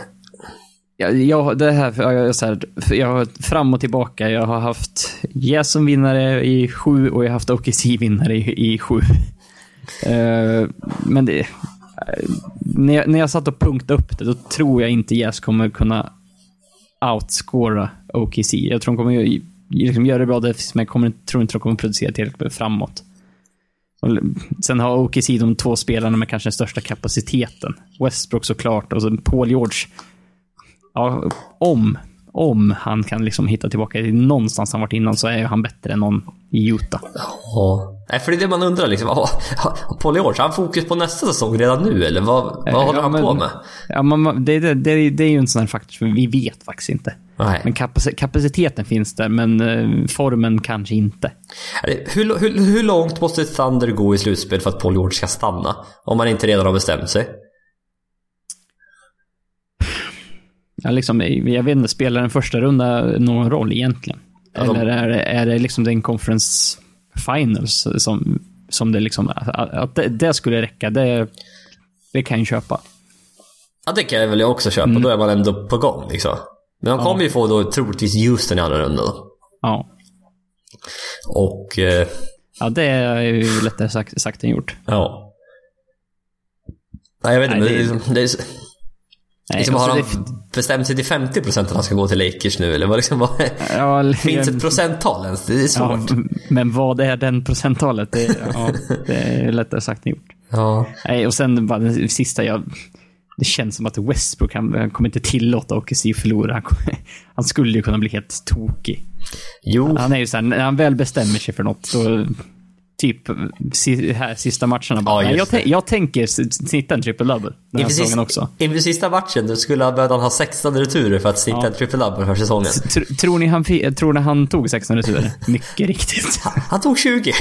ja, jag, det här, jag, så här, jag har fram och tillbaka. Jag har haft Jazz som vinnare i sju och jag har haft OKC vinnare i, i sju. Uh, men det, eh, när, jag, när jag satt och punktade upp det, då tror jag inte Jazz kommer kunna outscora OKC. Jag tror de kommer liksom göra det bra defensivt, men jag kommer, tror inte de kommer producera tillräckligt framåt. Och sen har OKC de två spelarna med kanske den största kapaciteten. Westbrook såklart och så Paul George. Ja, om, om han kan liksom hitta tillbaka till någonstans han varit innan så är ju han bättre än någon i Utah. Ja. Nej, för det är det man undrar liksom. Har, har han fokus på nästa säsong redan nu eller vad, vad håller Ja, han men- på med? Ja, men man- det, det, det, det är ju en sån här faktor som vi vet faktiskt inte. Nej. Men kapaci- kapaciteten finns där, men eh, formen kanske inte. Hur, hur, hur långt måste Thunder gå i slutspel för att Paul George ska stanna? Om man inte redan har bestämt sig. Ja, liksom, jag vet inte, spelar den första runda någon roll egentligen? Ja, de- Eller är det, är det liksom den conference finals som, som det liksom... Att, att det, det skulle räcka, det, det kan jag köpa. Ja, det kan jag väl också köpa. Då är man ändå på gång liksom. Men de kommer ju få då troligtvis Houston i andra rundan. Ja. Och... Eh, Ja, det är ju lättare sagt, sagt än gjort. ja. Nej, jag vet inte. Nej, det- det, är det är, Nej, liksom, har alltså, han bestämt sig till 50% att han ska gå till Lakers nu? Eller vad liksom, vad, ja, finns ett procenttal ens? Det är ja, svårt. Men vad är den procenttalet? Det, ja, det är lättare sagt än gjort. Ja. Nej, och sen bara den sista jag... det känns som att Westbrook, han, han kommer inte tillåta OKC förlora. Han, kommer- han skulle ju kunna bli helt tokig. Jo, Han är ju såhär, när han väl bestämmer sig för något, så typ här sista matcherna bara, Ja, jag, jag tänker snitta en triple-double den här säsongen också. inför sista matchen då skulle han behövt ha 16 returer för att snitta Ja. en triple-double för säsongen. Tr- tror, ni han, tror ni han tog 16 returer? Mycket riktigt. Han tog 20.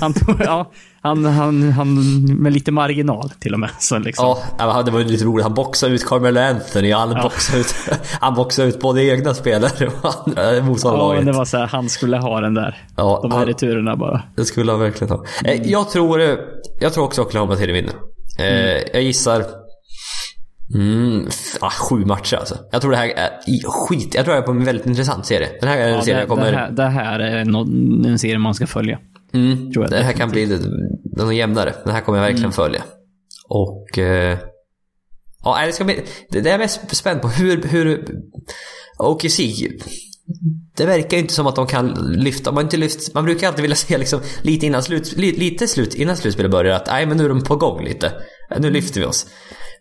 Han tog, ja, han, han, han, med lite marginal till och med. Så liksom. Ja, det var ju lite roligt. Han boxade ut Carmelo Anthony. Han, boxade, ut, han boxade ut både egna spelare och andra Ja, men motståndarlaget. det var så här, han skulle ha den där. Ja, de här han- returerna bara. Det skulle han verkligen ha. Eh, Jag tror, eh, jag tror också Oklahoma City vinner. Eh, Jag gissar... Mm, ah, sju matcher alltså. Jag tror det här är skit. Jag tror jag är på en väldigt intressant serie. Den här är en Ja, serie det, kommer... det, här, det här är en serie man ska följa. Mm, tror jag det här kan bli lite- den jämnare. Den här kommer jag verkligen följa. Och... Eh, ja, det ska bli... Det, det är jag mest spänd på. Hur... hur OKC... Det verkar ju inte som att de kan lyfta. Man, inte lyft, man brukar alltid vilja se liksom, lite innan slut, li, lite slut, innan slutspelet börjar att nej men nu är de på gång lite. Nu lyfter vi oss.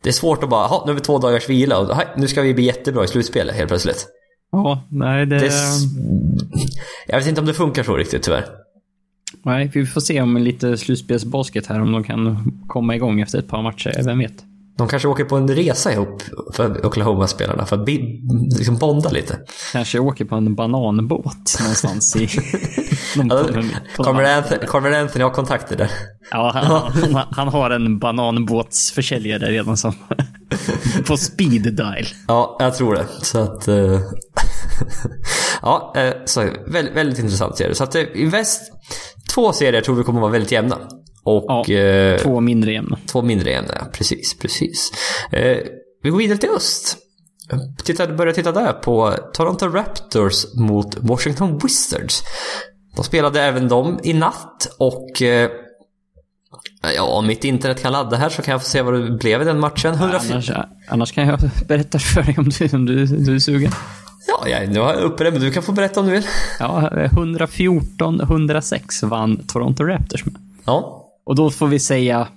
Det är svårt att bara, "Ha, nu har vi två dagars vila och "Hej, nu ska vi bli jättebra i slutspelet helt plötsligt. Ja, nej det... Det jag vet inte om det funkar så riktigt tyvärr. Nej, vi får se om lite slutspelsbasket här, om de kan komma igång efter ett par matcher. Vem vet? De kanske åker på en resa ihop för Oklahoma-spelarna för att liksom bonda lite. Kanske åker på en bananbåt någonstans i... någon, på, Anthony, har kontakter där. ja, han, han, han har en bananbåtsförsäljare redan som... på speed dial. Ja, jag tror det. Så att... eh, ja, eh, så väldigt, väldigt intressant serie. Så att eh, i väst, två serier tror vi kommer vara väldigt jämna. Och Ja, eh, Två mindre jämna. två mindre jämna, ja. Precis, precis. Eh, vi går vidare till öst. Titta, börja titta där på Toronto Raptors mot Washington Wizards. De spelade även de i natt och eh, Ja, om mitt internet kan ladda här så kan jag få se vad det blev i den matchen. 104... Annars, annars kan jag berätta för dig om du, om du, du är sugen. Ja, jag, nu har jag uppe det, men du kan få berätta om du vill. Ja, 114-106 vann Toronto Raptors med. Ja. Och då får vi säga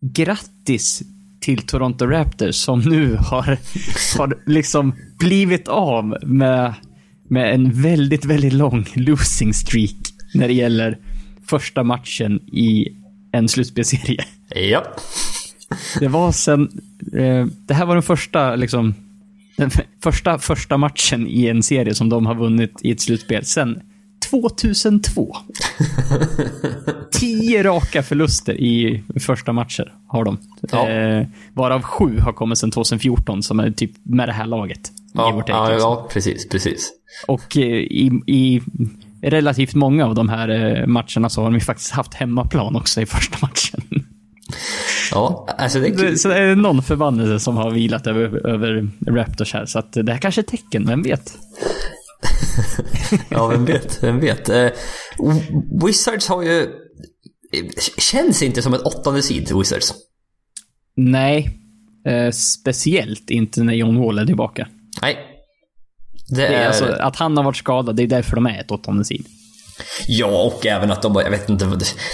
grattis till Toronto Raptors som nu har, har liksom blivit av med, med en väldigt, väldigt lång losing streak när det gäller första matchen i en slutspelserie. Ja. Det var sen... Eh, det här var den första, liksom... Den första, första matchen i en serie som de har vunnit i ett slutspel sen 2002. Tio raka förluster i första matcher har de. Ja. Eh, varav sju har kommit sen 2014 som är typ med det här laget. Ja, take, ja, liksom. ja, precis, precis. Och eh, i, i relativt många av de här eh, matcherna så har de ju faktiskt haft hemmaplan också i första matchen. Ja, alltså det är kul. Så det är någon förbannelse som har vilat över, över Raptors här. Så att det här kanske är tecken, vem vet? Ja, vem vet, vem vet. Eh, Wizards har ju... Känns inte som ett åttonde seed, Wizards. Nej. Eh, speciellt inte när John Wall är tillbaka. Nej. Det är alltså, att han har varit skadad, det är därför de är ett åttonde sid. Ja, och även att de jag vet inte,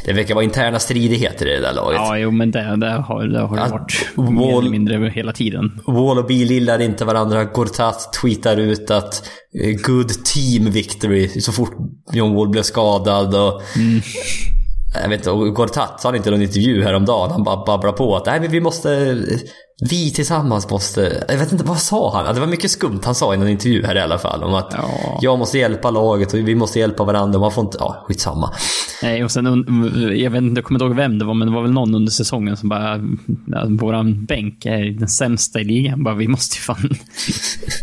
det- verkar vara interna stridigheter i det där laget. Ja, jo, men det, det har, det har Att varit Wall- mer eller mindre hela tiden. Wall och Beal gillar inte varandra. Gortat tweetar ut att eh, “Good team victory” så fort John Wall blev skadad och... Jag vet inte, och Gortat sa han inte någon intervju häromdagen. Han bara babblar på att nej men vi måste... Vi tillsammans måste... Jag vet inte, vad sa han? Det var mycket skumt han sa i någon intervju här i alla fall. Om att Ja. jag måste hjälpa laget och vi måste hjälpa varandra. Man får inte... Ja, skitsamma. Nej, och sen, jag vet inte, jag kommer inte ihåg vem det var, men det var väl någon under säsongen som bara, ja, våran bänk är den sämsta i ligan. Bara, vi måste ju fan,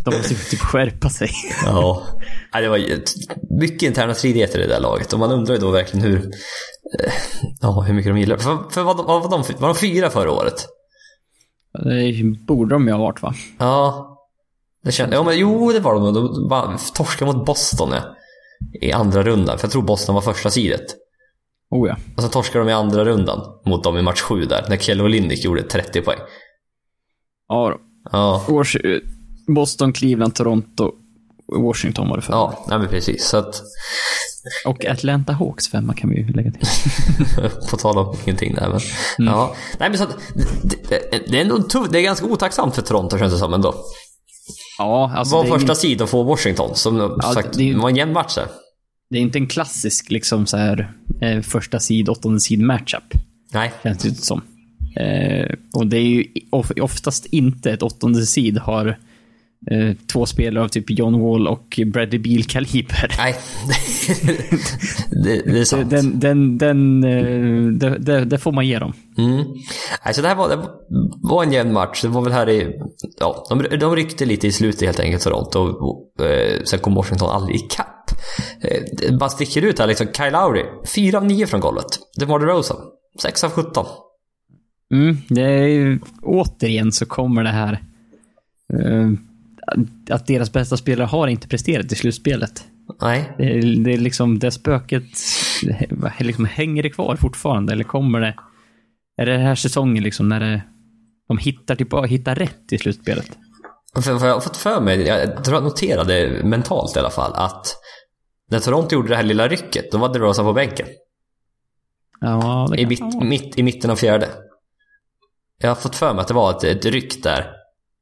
de måste ju typ skärpa sig. Ja. Det var mycket interna stridigheter i det där laget och man undrar ju då verkligen hur... eh, Ja, hur mycket de gillar. För, för vad, vad var, de, var de fyra förra året? Det borde de ju ha varit va? Ja. Det kände, ja, men, jo, det var de. De torskade mot Boston ja, i andra rundan. För jag tror Boston var första sidet. Oh ja. Och så torskade de i andra rundan mot dem i match sju där. När Kelly Olynyk gjorde 30 poäng. Ja då. Ja, Års, Boston, Cleveland, Toronto, Washington var det för. ja nej, men precis. Så att... Och Atlanta Hawks femma kan vi ju lägga till. På tal om ingenting där men. Ja. Nej men så att, det, det, det är ändå tuff, det är ganska otacksamt för Toronto känns det som ändå. Ja, alltså var första sidan få Washington som sagt, det det var en jämn match där. det är inte en klassisk liksom så här eh, första sid, åttonde sid matchup. Nej. Känns det som. Eh, och det är ju of, oftast inte ett åttonde sid har eh, två spelare av typ John Wall och Bradley Beal-kaliber. Nej. det, det är sant. Den, den, den, eh, det, det, får man ge dem. Mm. Alltså det här var, det var en jämn match. Det var väl här i... Ja, de, de ryckte lite i slutet helt enkelt, Toronto. Och, eh, sen kom Washington aldrig ikapp. Eh, det bara sticker ut här liksom. Kyle Lowry, 4 av 9 från golvet. DeMar DeRozan, 6 av 17. Mm, det är återigen så kommer det här eh, att deras bästa spelare har inte presterat i slutspelet. Nej. Det är, det är liksom, det spöket det liksom, hänger det kvar fortfarande eller kommer det? Är det den här säsongen liksom när det, de hittar, tillbaka, hittar rätt i slutspelet? För, för jag har fått för mig, jag tror jag noterade mentalt i alla fall, att när Toronto gjorde det här lilla rycket, då var DeRozan på bänken. Ja, det I, mitt, mitt, I mitten av fjärde. Jag har fått för mig att det var ett, ett ryck där.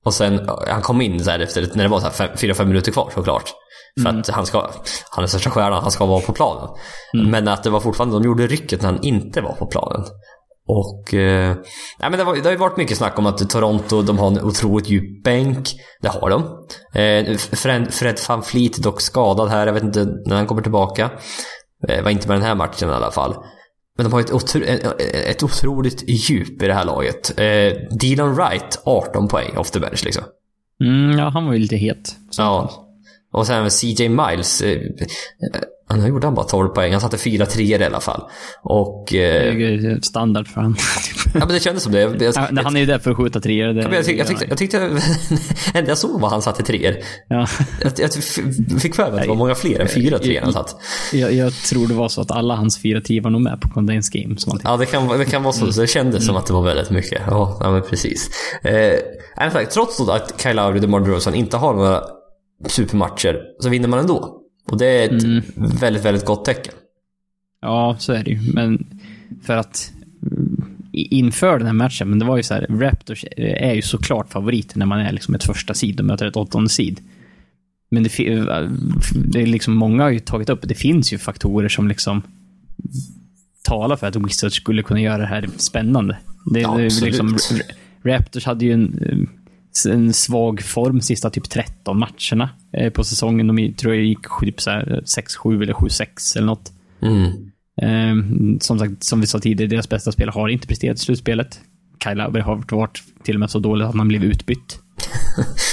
Och sen, han kom in så här efter, när det var så här fem, fyra, fem minuter kvar såklart. För att han ska, han är största stjärnan, han ska vara på planen. Men att det var fortfarande, de gjorde rycket när han inte var på planen. Och, eh, nej men det, var, det har ju varit mycket snack om att Toronto, de har en otroligt djup bänk. Det har de. Eh, Fred, Fred van Fleet dock skadad här, jag vet inte när han kommer tillbaka. Eh, var inte med den här matchen i alla fall. Men de har ett, otro, ett, otroligt djup i det här laget. Eh, Dylan Wright, 18 poäng off the bench liksom. Mm, ja, han var ju lite het. Ja. Och sen CJ Miles. Eh, han gjorde han bara 12 poäng. Han satte fyra treor i alla fall. Och... Det Eh, standard för han. ja men det kändes som det. Jag, jag, Ja, han är ju där för att skjuta treor. det- Ja, jag, tyck, jag tyckte, jag tyckte jag såg var han satte treor. Ja. Jag, jag fick för mig att det var många fler än fyra treor han satt. Jag, tror det var så att alla hans fyra tio var nog med på Condensed Game. Som Ja, det kan, det kan vara så. så det kändes som att det var väldigt mycket. Ja, ja men precis. Eh, sak, trots att Kyle Lowry och DeMar DeRozan inte har några supermatcher så vinner man ändå. Och det är ett väldigt, väldigt gott tecken. Ja, så är det ju. Men för att mm, inför den här matchen, men det var ju så här, Raptors är ju såklart favoriter när man är liksom ett första sid och möter ett åttonde sid. Men det, det är liksom, många har ju tagit upp, det finns ju faktorer som liksom talar för att Wizards skulle kunna göra det här spännande. Det, Ja, det liksom, Raptors hade ju en, eh, en svag form sista typ 13 matcherna eh, på säsongen. De tror jag gick typ så här 6-7 eller 7-6 eller något. Mm. Eh, som sagt, som vi sa tidigare, deras bästa spelare har inte presterat i slutspelet. Kyle Lowry har varit till och med så dålig att han blev utbytt.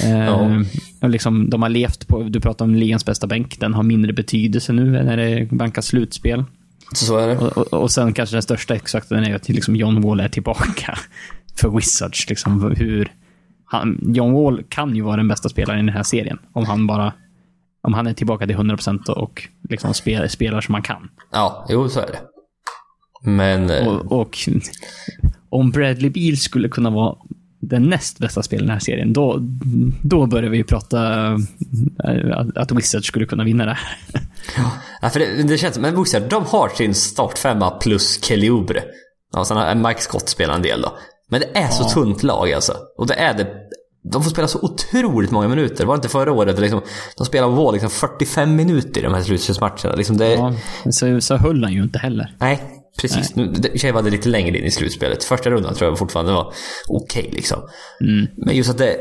Ja. och liksom, de har levt på, du pratar om ligans bästa bänk, den har mindre betydelse nu när det bankas slutspel. Så är det. Och, och, och sen kanske den största exakten är att liksom John Wall är tillbaka för Wizards. Liksom, hur, han, John Wall kan ju vara den bästa spelaren i den här serien. Om han bara om han är tillbaka till 100% och liksom spelar, spelar som han kan. Ja, jo så är det. Men... eh, Och, och om Bradley Beal skulle kunna vara den näst bästa spelaren i den här serien, då, då börjar vi ju prata eh, att, Wizards skulle kunna vinna det här. Ja, för det, det känns som, men Wizard, de har sin startfemma plus Kelly Oubre. Ja, sen har Mike Scott spelat en del då. Men det är så tunt lag alltså. Och det är det. De får spela så otroligt många minuter. Var det inte förra året? Liksom, de spelade Wall liksom 45 minuter i de här slutspelsmatcherna. Liksom det, Ja, så, så höll han ju inte heller. Nej, precis. Nu, för sig var det lite längre in i slutspelet. Första rundan tror jag fortfarande var okej liksom. Men just att det...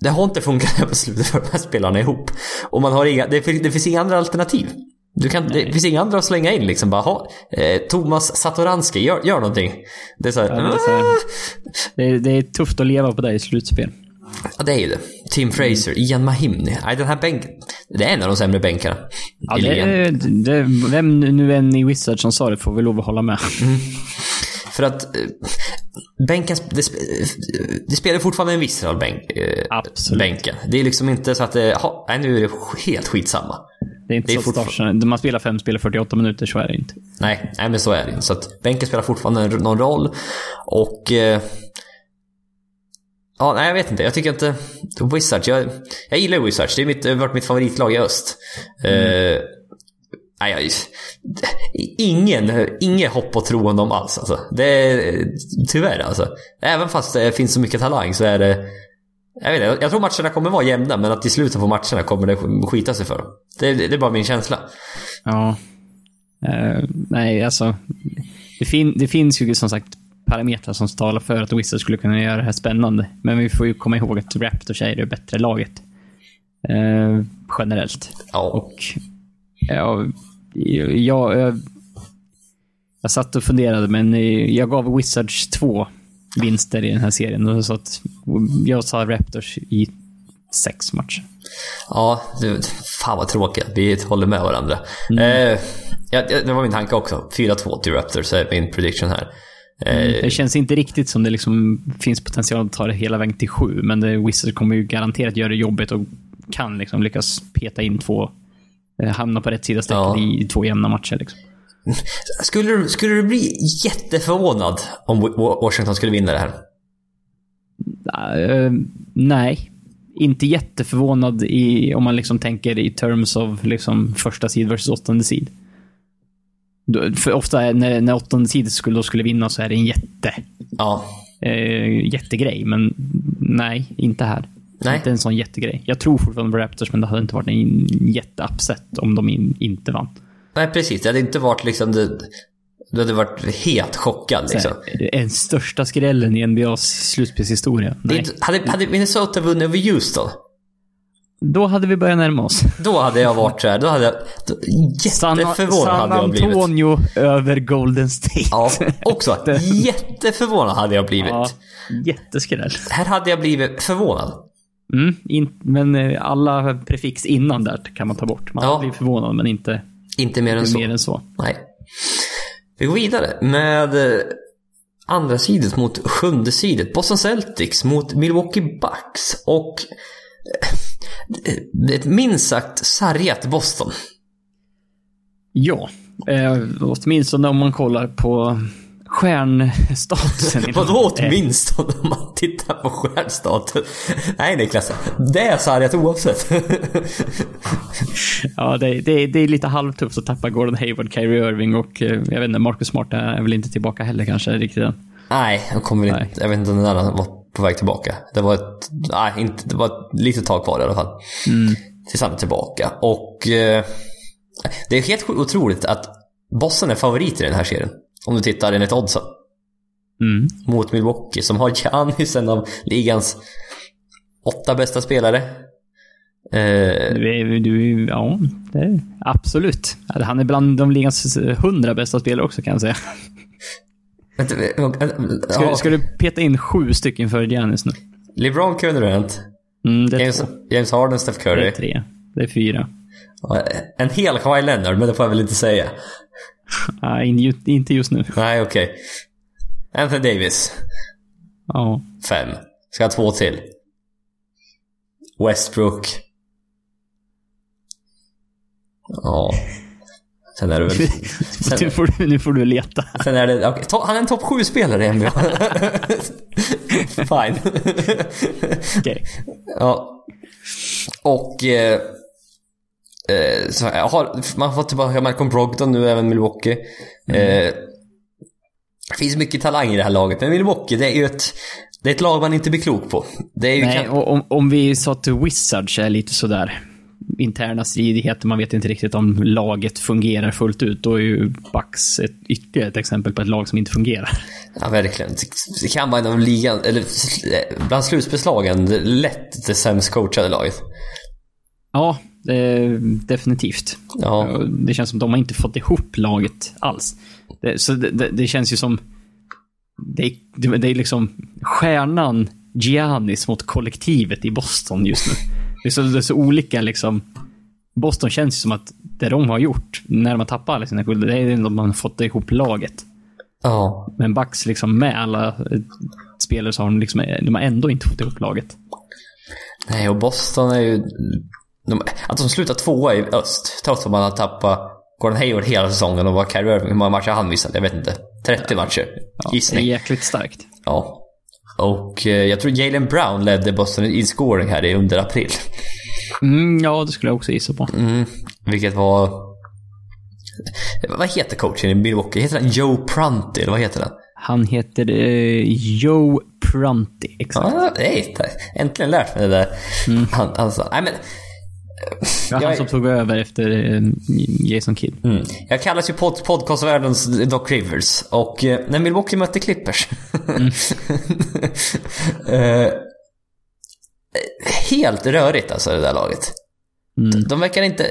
Det har inte funkat på slutet för de här spelarna ihop. Och man har inga, det, det finns inga andra alternativ. Du kan, det finns inga andra att slänga in liksom. Bara, ha, eh, Thomas Satoranski, gör, gör någonting. Det är så här, Ja, det, är så här, det, är, det är tufft att leva på det i slutspel. Ja, det är ju det. Tim Fraser, Ian Mahimny. Nej, den här bänken. Det är en av de sämre bänkarna. Ja, det, det, vem nu än i Wizards som sa det får vi lov att hålla med. För att eh, bänken, det, det spelar fortfarande en viss roll, bänk, eh, bänken. Det är liksom inte så att det, ha, nej, nu är det helt skitsamma. Det är inte Det är så att fortfar- starten, man spelar fem spel 48 minuter, så är det inte. Nej, nej men så är det inte. Så att bänken spelar fortfarande någon roll. Och... Eh, ja, nej jag vet inte. Jag tycker inte... Wizards, jag, jag gillar Wizards. Det har mitt, har varit mitt favoritlag i öst. Eh, Nej, jag, ingen, ingen hopp och tro om dem alls alltså. Det är tyvärr alltså. Även fast det finns så mycket talang så är det... Jag, vet inte, jag tror matcherna kommer vara jämna men att i slutet på matcherna kommer det skita sig för dem. Det, det är bara min känsla. Ja. Uh, nej, alltså. Det, fin det finns ju som sagt parametrar som talar för att Wizards skulle kunna göra det här spännande. Men vi får ju komma ihåg att Raptors är det bättre laget. Uh, generellt. Ja. Och ja, jag, jag, jag satt och funderade, men jag gav Wizards två vinster i den här serien. Så att jag sa Raptors i sex matcher. Ja, det, fan vad tråkigt. Vi håller med varandra. Mm. Eh, ja, det var min tanke också. 4-2 till Raptors är min prediction här. Mm, det känns inte riktigt som det liksom finns potential att ta det hela vägen till sju, men det, Wizards kommer ju garanterat göra det jobbigt och kan liksom lyckas peta in två, eh, hamna på rätt sida strecket ja. i två jämna matcher. Liksom. Skulle, du, skulle du bli jätteförvånad om Washington skulle vinna det här? Uh, nej. Inte jätteförvånad i, om man liksom tänker i terms of liksom första sid versus åttonde sid. För ofta när, när åttonde sid skulle, då skulle vinna så är det en jätte... Ja. Uh, jättegrej, men nej, inte här. Nej. Inte en sån jättegrej. Jag tror fortfarande på Raptors, men det hade inte varit en jätteupset om de in, inte vann. Nej, precis. Det hade inte varit liksom... Det, du hade varit helt chockad liksom. En största skrällen i NBAs slutspelshistoria. Hade, hade Minnesota vunnit över Houston? Då hade vi börjat närma oss. Då hade jag varit såhär, då hade jag... Då, jätteförvånad hade jag blivit. San Antonio över Golden State. Ja, också. jätteförvånad hade jag blivit. Ja, jätteskräll. Här hade jag blivit förvånad. Mm, in, men eh, alla prefix innan där kan man ta bort. Man ja. blir förvånad, men inte inte mer än, inte så. mer än så. Nej. Vi går vidare med eh, andra sidet mot sjunde sidet. Boston Celtics mot Milwaukee Bucks. Och eh, ett minst sagt sargat Boston. Ja, eh, åtminstone om man kollar på stjärnstatusen. Vadå åtminstone om man tittar på stjärnstatus? Nej Niklas, det är sargat oavsett. ja, det, det, det, är lite halvtufft att tappa Gordon Hayward, Kyrie Irving och eh, jag vet inte, Marcus Smart är väl inte tillbaka heller kanske riktigt än. Nej, han kommer inte, jag vet inte när han var på väg tillbaka. Det var ett, nej, inte, det var ett litet tag kvar i alla fall. Mm. Tills han är tillbaka. Och eh, det är helt otroligt att Boston är favorit i den här serien. Om du tittar enligt oddsen. Mm. Mot Milwaukee som har Giannis, en av ligans åtta bästa spelare. Eh, du, du, ja, det, absolut. Han är bland de ligans hundra bästa spelare också kan jag säga. Ska, ska, du peta in sju stycken för Giannis nu? LeBron, Kevin Durant. Mm, James, James Harden, Steph Curry. Det är tre. Det är fyra. En hel Kawhi Leonard, men det får jag väl inte säga. Nej, inte just nu. Nej, okej. Okay. Anthony Davis. Ja. Fem. Ska ha två till. Westbrook. Ja. Sen är det väl... Sen, nu, får du, nu får du leta. Sen är det... Okay, han är en topp 7-spelare i NBA. Fine. Okej. Okay. Ja. Och... Eh, så jag har, man fått tillbaka Malcolm Brogdon nu, även Milwaukee. Mm. Eh, det finns mycket talang i det här laget, men Milwaukee det är ju ett, det är ett lag man inte blir klok på. Nej, om, om vi sa att Wizards är lite sådär interna stridigheter, man vet inte riktigt om laget fungerar fullt ut. Då är ju Bucks ett, ytterligare ett exempel på ett lag som inte fungerar. Ja, verkligen. Det kan vara en av ligan, eller bland slutspelslagen, lätt det sämst coachade laget. Ja, Eh, definitivt. Ja. Det känns som de har inte fått ihop laget alls. Det, så det, det, det, känns ju som... Det, det, är liksom stjärnan Giannis mot kollektivet i Boston just nu. Det är så, är så olika liksom. Boston känns ju som att det de har gjort när de har tappat alla sina guld, det är att man har fått ihop laget. Ja. Men Bucks liksom med alla spelare så har de liksom, de har ändå inte fått ihop laget. Nej, och Boston är ju de, att de slutar tvåa i öst, trots att man har tappat Gordon Hayward hela säsongen och vad Kyrie Irving, hur många matcher han missat? Jag vet inte. 30 matcher? Ja, Gissning. Det är jäkligt starkt. Ja. Och eh, jag tror Jalen Brown ledde Boston i scoring här i under april. Mm, ja, det skulle jag också gissa på. Mm, vilket var vad heter coachen i Milwaukee? Heter han Joe Prunty, eller vad heter han? Han heter eh, Joe Prunty. Exakt. Ja, nej, äntligen lärt mig det där. Han, han sa, nej men... Jag han som tog över efter eh, Jason Kidd. Mm. Jag kallas ju pod podcastvärldens Doc Rivers och eh, när Milwaukee mötte Clippers. eh, helt rörigt alltså det där laget. Mm. De verkar inte...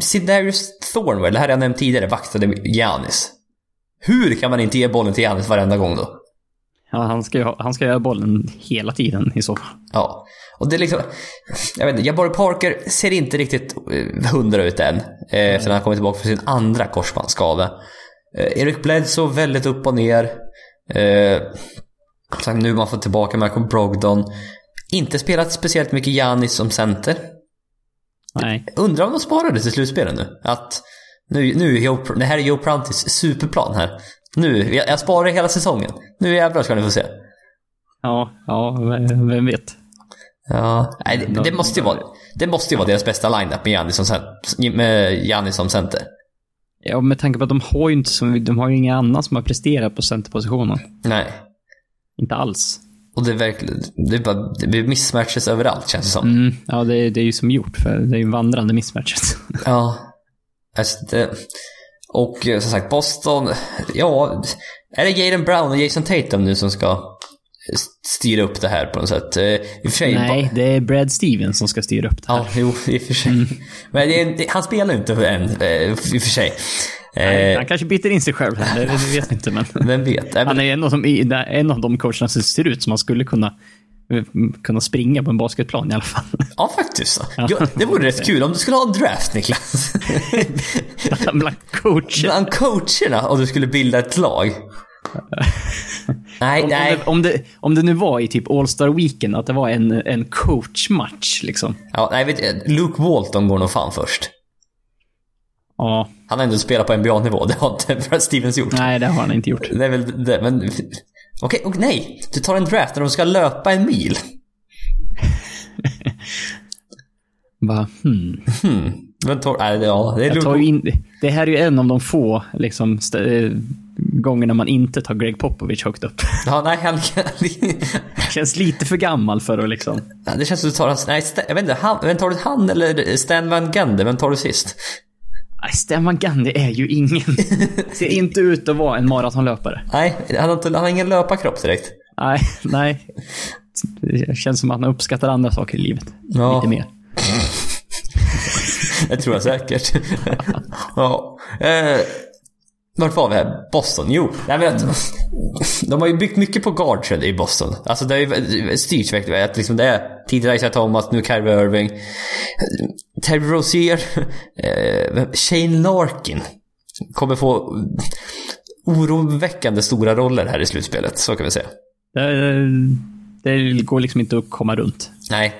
Sidarius Thornwell, det här jag nämnt tidigare, vaktade Giannis. Hur kan man inte ge bollen till Giannis varenda gång då? Ja, han ska ju ha, han ska göra bollen hela tiden i så fall. Ja. Och det är liksom... Jag vet inte, Jabari Parker ser inte riktigt eh, hundra ut än. Eh, Efter han kommit tillbaka från sin andra korsbandsskada. Eh, Eric Bledsoe väldigt upp och ner. Eh, sen nu har man fått tillbaka Michael Brogdon. Inte spelat speciellt mycket Giannis som center. Nej. Undrar om de sparade till slutspelet nu? Att nu, nu Joe, det här är Joe Pruntis superplan här. Nu, jag, jag sparar hela säsongen. Nu jävlar ska ni få se. Ja, ja, vem vet. Ja, nej, det, det måste ju vara, det måste ju vara deras bästa lineup med Giannis som, med Giannis som center. Ja, med tanke på att de har ju inte som, de har ju inga annan som har presterat på centerpositionen. Nej. Inte alls. Och det är verkligen, det är bara, det blir mismatches överallt känns det som. Mm, ja, det, det är ju som gjort, för det är ju vandrande mismatches. Ja. Alltså det, och eh, som sagt, Boston, ja, är det Jaden Brown och Jason Tatum nu som ska styra upp det här på något sätt? Eh, Nej, det är Brad Stevens som ska styra upp det här. Ja, jo, i och för sig. Men det, han spelar inte än, eh, i och för sig. Eh, Han kanske biter in sig själv det, det vet inte, men... vem vet? Han är en av, de, en av de coacherna som ser ut som han skulle kunna, kunna springa på en basketplan i alla fall. Ja, faktiskt. Ja, det vore rätt kul om du skulle ha en draft, Niklas. Bland coacher. Bland coacherna och du skulle bilda ett lag. Nej, Om, om, nej. det, om, det, om det nu var i typ All Star Weekend, att det var en, en coachmatch liksom. Ja, nej, vet, Luke Walton går nog fan först. Ja, Han har ändå spelat på NBA-nivå, det har inte Stevens gjort. nej det har han inte gjort. Det är väl det, men... Okej, och nej! Du tar en draft när de ska löpa en mil. Bara, hmm. Hmm. Men tar, nej, ja, det är Jag tar in, det här är ju en av de få liksom, st- gångerna man inte tar Greg Popovich högt upp. Ja, nej, han... Känns lite för gammal för att liksom... Ja, det känns som du tar hans... Nej, jag vet inte. Han, vem tar du? Han eller Stan Van Gundy? Vem tar du sist? Nej, Stan Gandhi är ju ingen. Ser inte ut att vara en maratonlöpare. Nej, han har, inte, han har ingen löparkropp direkt. Nej, nej. Det känns som att han uppskattar andra saker i livet. Ja. Lite mer. Det tror jag säkert. ja. Eh, vart var vi här? Boston? Jo, jag vet. De har ju byggt mycket på guardsen i Boston. Alltså det har ju styrts verkligen. Att liksom det är tidigare Isaiah Thomas, nu Kyrie Irving. Terry Rozier. Eh, Shane Larkin. Kommer få oroväckande stora roller här i slutspelet. Så kan vi säga. Det, det går liksom inte att komma runt. Nej,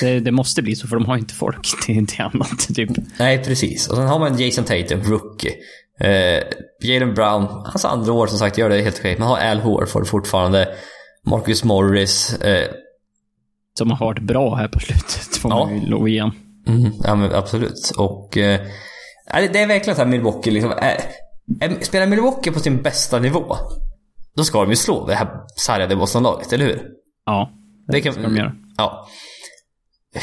Det, det måste bli så, för de har inte folk till, till annat. Typ. Nej, precis. Och sen har man Jason Tatum, rookie. Eh, Jalen Brown, hans andra år som sagt, gör det helt okej. Man har Al Horford fortfarande. Marcus Morris. Eh, Som har varit bra här på slutet, får Ja. man ju lov igen. mm, ja, men absolut. Och eh, det- är verkligen så här Milwaukee liksom. Eh, spelar Milwaukee på sin bästa nivå, då ska de ju slå det här sargade Boston-laget, eller hur? Ja, det, Det kan- ska de göra. Ja.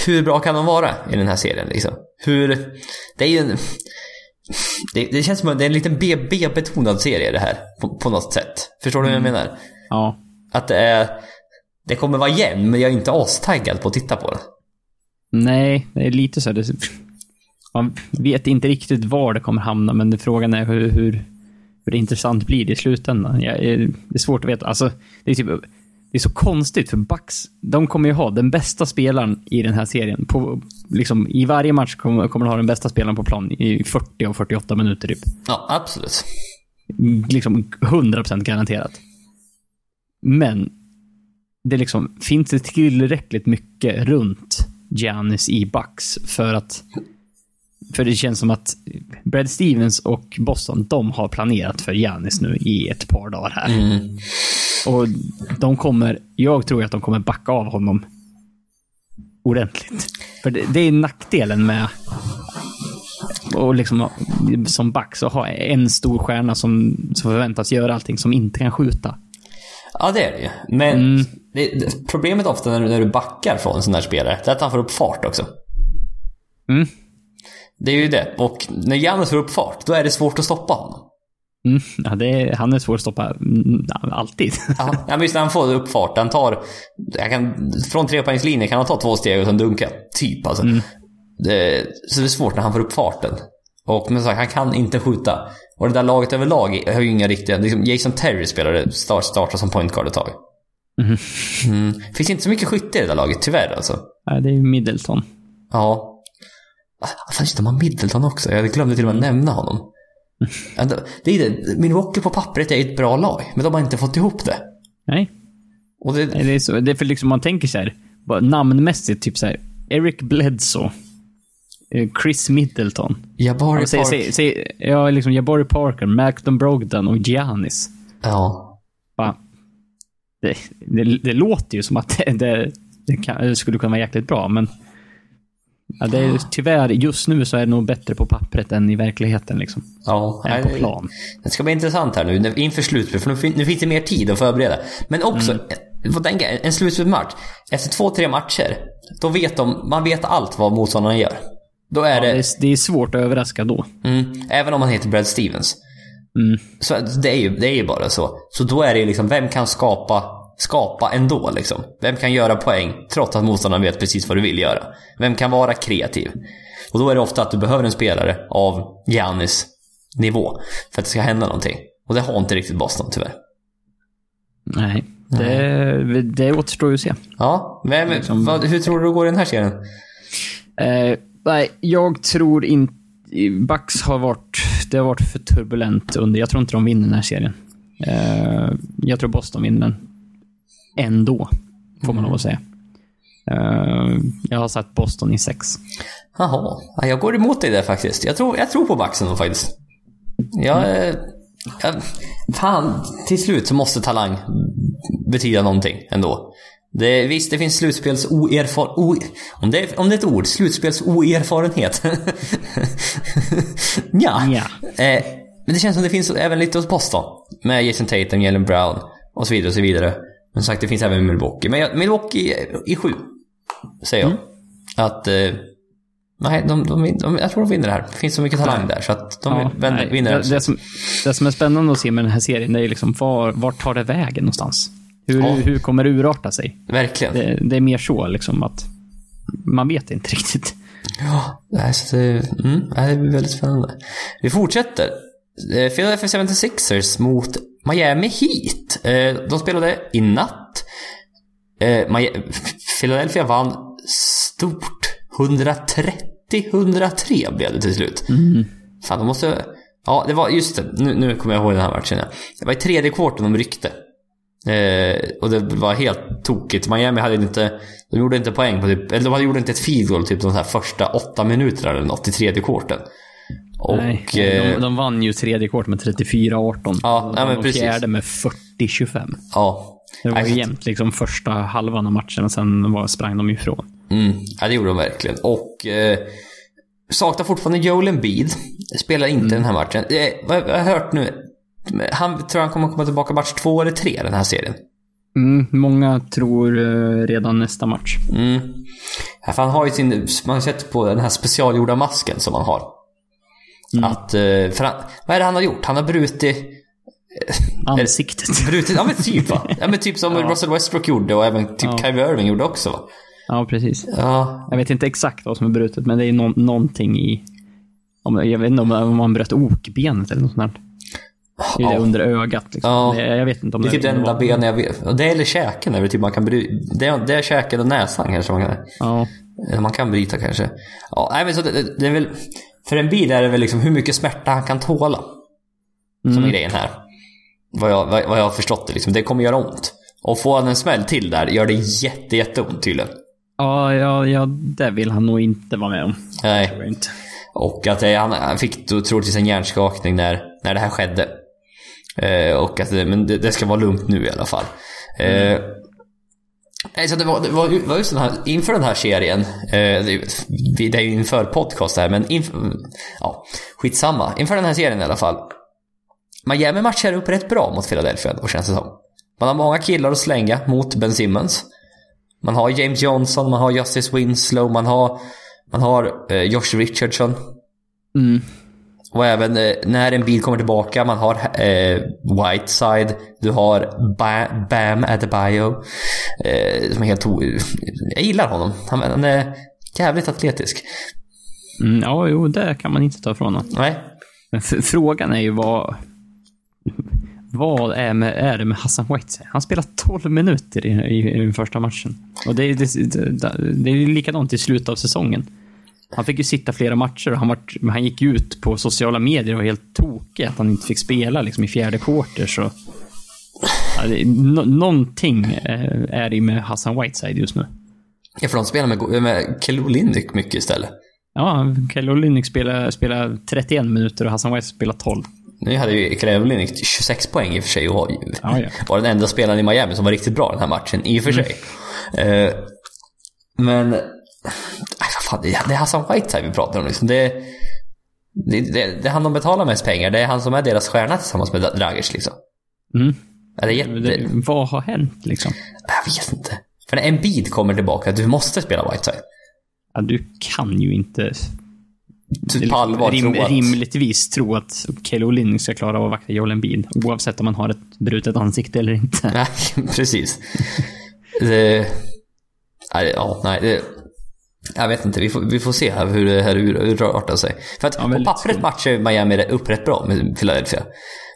Hur bra kan de vara i den här serien liksom? Hur... Det är ju en... Det, det känns som att det är en liten BB-betonad serie det här. På, på något sätt. Förstår du vad jag menar? Ja. Att det är... Det kommer vara jämn, men jag är inte astaggad på att titta på den. Nej, det är lite så här. Det, man vet inte riktigt var det kommer hamna, men frågan är hur, hur, hur intressant blir det i slutändan. Jag, det är svårt att veta. Alltså, det är typ... Det är så konstigt, för Bucks, de kommer ju ha den bästa spelaren i den här serien. På, liksom, I varje match kommer, kommer de ha den bästa spelaren på plan i 40 av 48 minuter typ. Ja, absolut. Liksom 100% garanterat. Men det liksom, finns det tillräckligt mycket runt Giannis i Bucks för att för det känns som att Brad Stevens och Boston, de har planerat för Giannis nu i ett par dagar här. Mm. Och de kommer, jag tror att de kommer backa av honom ordentligt. För det, det är nackdelen med och liksom, som back så ha en stor stjärna som, som förväntas göra allting som inte kan skjuta. Ja, det är det ju. Men det, det, problemet ofta när du, när du backar från en sån här spelare, det är att han får upp fart också. Mm. Det är ju det. Och när Giannis får upp fart, då är det svårt att stoppa honom. Mm. Ja, är, han är svår att stoppa mm, alltid. Ja, men just när han får upp fart, han tar... Jag kan, från trepoängslinjen kan han ta två steg och sen dunka. Typ alltså. Det, så det är svårt när han får upp farten. Och men så, han kan inte skjuta. Och det där laget överlag har ju inga riktiga... Liksom Jason Terry spelade, start, startade som point guard ett tag. Mhm. Mm. Finns inte så mycket skytte i det där laget, tyvärr alltså. Ja, det är ju Middleton. Ja. Fan just det, de har Middleton också. Jag glömde till och med nämna honom. Det- är det. Milwaukee på pappret är ett bra lag, men de har inte fått ihop det. Nej, Och det, Nej, det är, så, det är för liksom man tänker så här, namnmässigt, typ så här, Eric Bledsoe, eh, Chris Middleton. Jabari Ja, säg, Park. säg, ja, liksom Jabari Parker, Malcolm Brogdon och Giannis. Ja. Bara, det, det, det låter ju som att det, det, det, kan, det skulle kunna vara jäkligt bra, men ja, det är, tyvärr, just nu så är det nog bättre på pappret än i verkligheten. Liksom, Ja, än på plan. Det ska bli intressant här nu inför slutspel, för nu, nu finns det mer tid att förbereda. Men också, Mm. får tänka, en slutspelsmatch. Efter två, tre matcher, då vet de, man vet allt vad motståndarna gör. Då är Ja, det, det, är, det är svårt att överraska då. mm, även om man heter Brad Stevens. Mm. Så det är, ju, det är ju bara så. Så då är det ju liksom, vem kan skapa, skapa ändå liksom? Vem kan göra poäng trots att motståndaren vet precis vad du vill göra? Vem kan vara kreativ? Och då är det ofta att du behöver en spelare av Giannis nivå för att det ska hända någonting. Och det har inte riktigt Boston tyvärr. Nej, det, det återstår ju att se. Ja, men Liksom- vad, hur tror du det går i den här serien? Eh, nej, jag tror inte... Bucks har varit... Det har varit för turbulent under... Jag tror inte de vinner den här serien. Eh, jag tror Boston vinner den. Ändå, får man lov att säga. Eh, jag har satt Boston i sex. Jaha, ja, jag går emot dig där faktiskt. Jag tror, jag tror på då faktiskt. Jag, eh, jag, fan, till slut så måste talang betyda någonting ändå. Det, visst, det finns slutspels oerfar... O, om, det om det är ett ord, slutspels oerfarenhet. ja. Ja. Eh, men det känns som det finns även lite hos Boston. Med Jason Tatum, Jalen Brown och så vidare och så vidare. Men sagt, det finns även Milwaukee. Men jag, Milwaukee i sju, säger jag. Att... Eh, nej, de, de, de, jag tror de vinner det här. Det finns så mycket talang där så att de Ja, vänder, nej, vinner det, det, som, det som är spännande att se med den här serien, det är liksom var, vart tar det vägen någonstans? Hur, Ja. hur kommer det urarta sig? Verkligen. Det, det är mer så liksom att man vet inte riktigt. Ja, nej, så det, mm, det blir väldigt spännande. Vi fortsätter. Eh, Philadelphia 76ers mot Miami Heat. Eh, De spelade i natt. Eh, Philadelphia vann stort. 130-103 blev det till slut. Fan, de måste... Ja, det var just det. Nu, nu kommer jag ihåg den här matchen. Det var i tredje kvarten de ryckte. Eh, och det var helt tokigt. Miami hade inte... De gjorde inte poäng på typ... Eller de hade gjorde inte ett field goal typ de här första åtta minuterna eller något i tredje kvarten. Och... Nej, eh, de, de vann ju tredje kvart med 34-18. Ja, nej, men precis. fjärde med 40-25. ja. Det var ju jämnt liksom första halvan av matchen och sen var, sprang de ifrån. Mm, ja, det gjorde de verkligen. Och eh, saknar fortfarande Joel Embiid. Spelar inte den här matchen. Eh, vad jag har hört nu. Han tror han kommer komma tillbaka match två eller tre den här serien. Mm, många tror eh, redan nästa match. Mm. Ja, han har ju sin, man har sett på den här specialgjorda masken som han har. Att, eh, för han, vad är det han har gjort? Han har brutit, Ansiktet. brutit, ja men typ va? Ja men typ som Russell Westbrook gjorde och även typ Ja. Kyrie Irving gjorde också va? Ja, precis. Ja, Jag vet inte exakt vad som är brutet, men det är nå- någonting i... Om, jag vet inte om, man bröt okbenet eller något sånt där. Det är det Ja. under ögat. Liksom. Ja. Det, jag vet inte om det är typ det enda benet jag vet. Det eller käken är väl typ man kan bryta. Det, är- det är käken och näsan kanske man kan, Ja. man kan bryta kanske. Ja, nej men så det, det, det är väl, för en bil är det väl liksom hur mycket smärta han kan tåla. Som är grejen här. Vad jag, vad, vad jag har förstått det liksom. Det kommer göra ont. Och få han en smäll till där gör det jätte, jätteont tydligen. Ja, ja, ja, det vill han nog inte vara med om. Nej. Och att eh, han, fick då troligtvis en hjärnskakning när, när det här skedde. Eh, och att det- men det, det ska vara lugnt nu i alla fall. Eh, Nej, så det var, det var, det var just den här, inför den här serien, eh, det, är- det är ju inför podcast här, men inför, ja, skitsamma. Inför den här serien i alla fall. Miami matchar upp rätt bra mot Philadelphia då, känns det som. Man har många killar att slänga mot Ben Simmons. Man har James Johnson, man har Justice Winslow, man har, man har eh, Josh Richardson. Mm. Och även eh, när en bil kommer tillbaka, man har eh, Whiteside, du har ba Bam Adebayo. Eh, som är helt. Jag gillar honom. Han, han är jävligt atletisk. Mm, ja, jo, det kan man inte ta ifrån honom. Nej. Men frågan är ju vad... Vad är, med, är det med Hassan Whiteside? Han spelar 12 minuter i, i, i den första matchen. Och det, är- det, det, det är likadant i slutet av säsongen. Han fick ju sitta flera matcher och han, var, han gick ut på sociala medier och var helt tokig att han inte fick spela liksom, i fjärde quarter. Så, ja, det, nå- någonting eh, är det med Hassan Whiteside just nu. Ja, för de spelar med, med Kelly Olynyk mycket istället. Ja, Kelly Olynyk spelar, spelar 31 minuter och Hassan Whiteside spelar 12. Nu hade ju Olynyk 26 poäng i och för sig och var, Ja, ja. var den enda spelaren i Miami som var riktigt bra den här matchen, i och för sig. Eh, men... Fan, det är Hassan Whiteside vi pratar om liksom. Det, det, det, det är han de betalar mest pengar. Det är han som är deras stjärna tillsammans med Dragic liksom. Mm. Ja, jätte... Vad har hänt liksom? Jag vet inte. För när en bit kommer tillbaka, du måste spela Whiteside. Ja, du kan ju inte på allvar rim, tro att... rimligtvis tro att Kelly Olynyk ska klara av att vakta Joel Embiid. Oavsett om man har ett brutet ansikte eller inte. Nej, precis. Det... Ja, nej. Det... Jag vet inte, vi får, vi får se här hur det här ur- urartar sig. För att Ja, på pappret skumt. matchar Miami upp rätt bra med Philadelphia.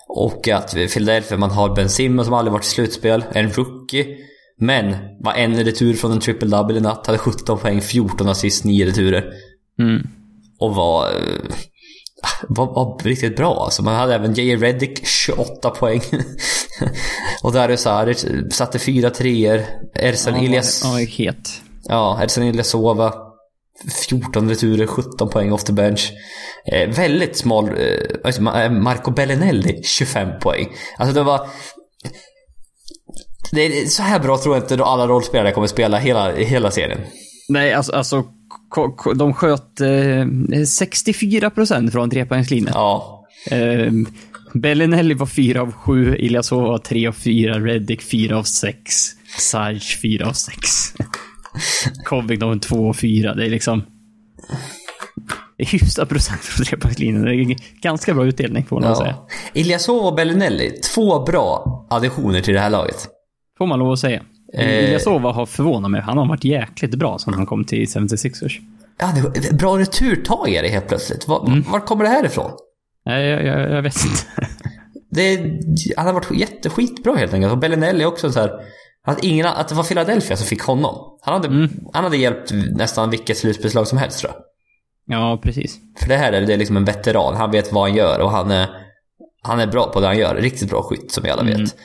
Och att Philadelphia, man har Ben Simmons som aldrig varit i slutspel, en rookie. Men var en retur från en triple-double i natt, hade 17 poäng, 14 assist, 9 returer. Mm. Och var, eh, var, var riktigt bra alltså. Man hade även J.J. Reddick, 28 poäng. och Dario Saric satte fyra treor. Ersan Ja, Ilyas... Ja, het. Ja, Ersan Ilyasova 14 returer, 17 poäng off the bench. Eh, väldigt smal... Eh, eh, Marco Bellinelli, 25 poäng. Alltså det var... Det är så här bra tror jag inte då alla rollspelare kommer spela hela, hela serien. Nej, alltså, alltså de sköt eh, 64% från trepoängslinjen. Ja. Eh, Bellinelli var 4 av 7, Ilyasova var 3 av 4, Reddick 4 av 6, Sarge 4 av 6. Covington 2 av 4. Det är liksom... Det är hyfsad procent från trepoängslinjen. Det är ganska bra utdelning får man säga. ja. Ilyasova och Bellinelli, två bra additioner till det här laget. Får man lov att säga. Eh. Ilyasova har förvånat mig. Han har varit jäkligt bra sedan han kom till 76ers. Ja, det bra returtagare helt plötsligt. Var, var kommer det här ifrån? Nej, jag, jag, jag vet inte. Det, han har varit jätteskitbra helt enkelt. Och Bellinelli också så här. Att, ingen, att det var Philadelphia som fick honom. Han hade, han hade hjälpt nästan vilket slutspelslag som helst tror jag. Ja, precis. För det här är det är liksom en veteran. Han vet vad han gör och han är, han är bra på det han gör. Riktigt bra skytt som vi alla vet.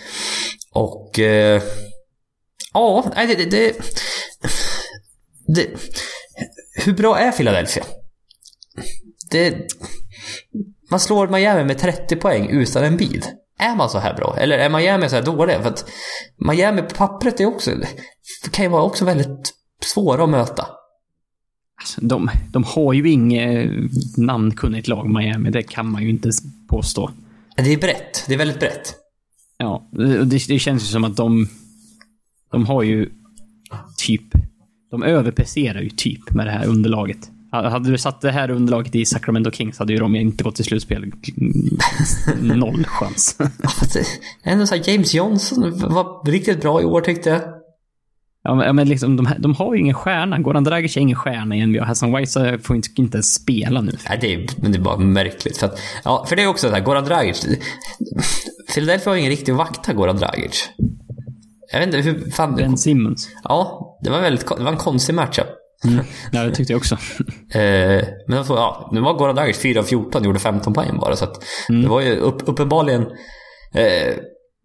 Och... Eh, ja, nej, det, det, det, det... Hur bra är Philadelphia? Det... Man slår Miami med 30 poäng utan en bid. Är man så här bra? Eller är Miami så här dåliga? För att Miami på pappret är också... kan ju vara också väldigt svåra att möta. Alltså, de, de har ju inget namnkunnigt lag, Miami. Det kan man ju inte påstå. Det är brett. Det är väldigt brett. Ja, det, det känns ju som att de... De har ju typ... De överpresterar ju typ med det här underlaget. Hade du satt det här underlaget i Sacramento Kings hade ju de inte gått till slutspel. Noll chans. Ändå så här, James Johnson var riktigt bra i år tyckte jag. Ja, men, liksom, de, de har ju ingen stjärna. Goran Dragic är ingen stjärna i NBA. Hassan White får inte, inte ens spela nu. Nej, det är, men det är bara märkligt. För, att, ja, för det är också så här, Goran Dragic. Philadelphia har ingen riktig vakta Goran Dragic. Jag vet inte hur fan... Ben Simmons. Ja, det var, väldigt, det var en konstig matchup. Ja, det tyckte jag också. Eh, men alltså, ja, nu var Goran Dragic 4 av 14 gjorde 15 poäng bara. Så att det var ju upp, uppenbarligen... Eh,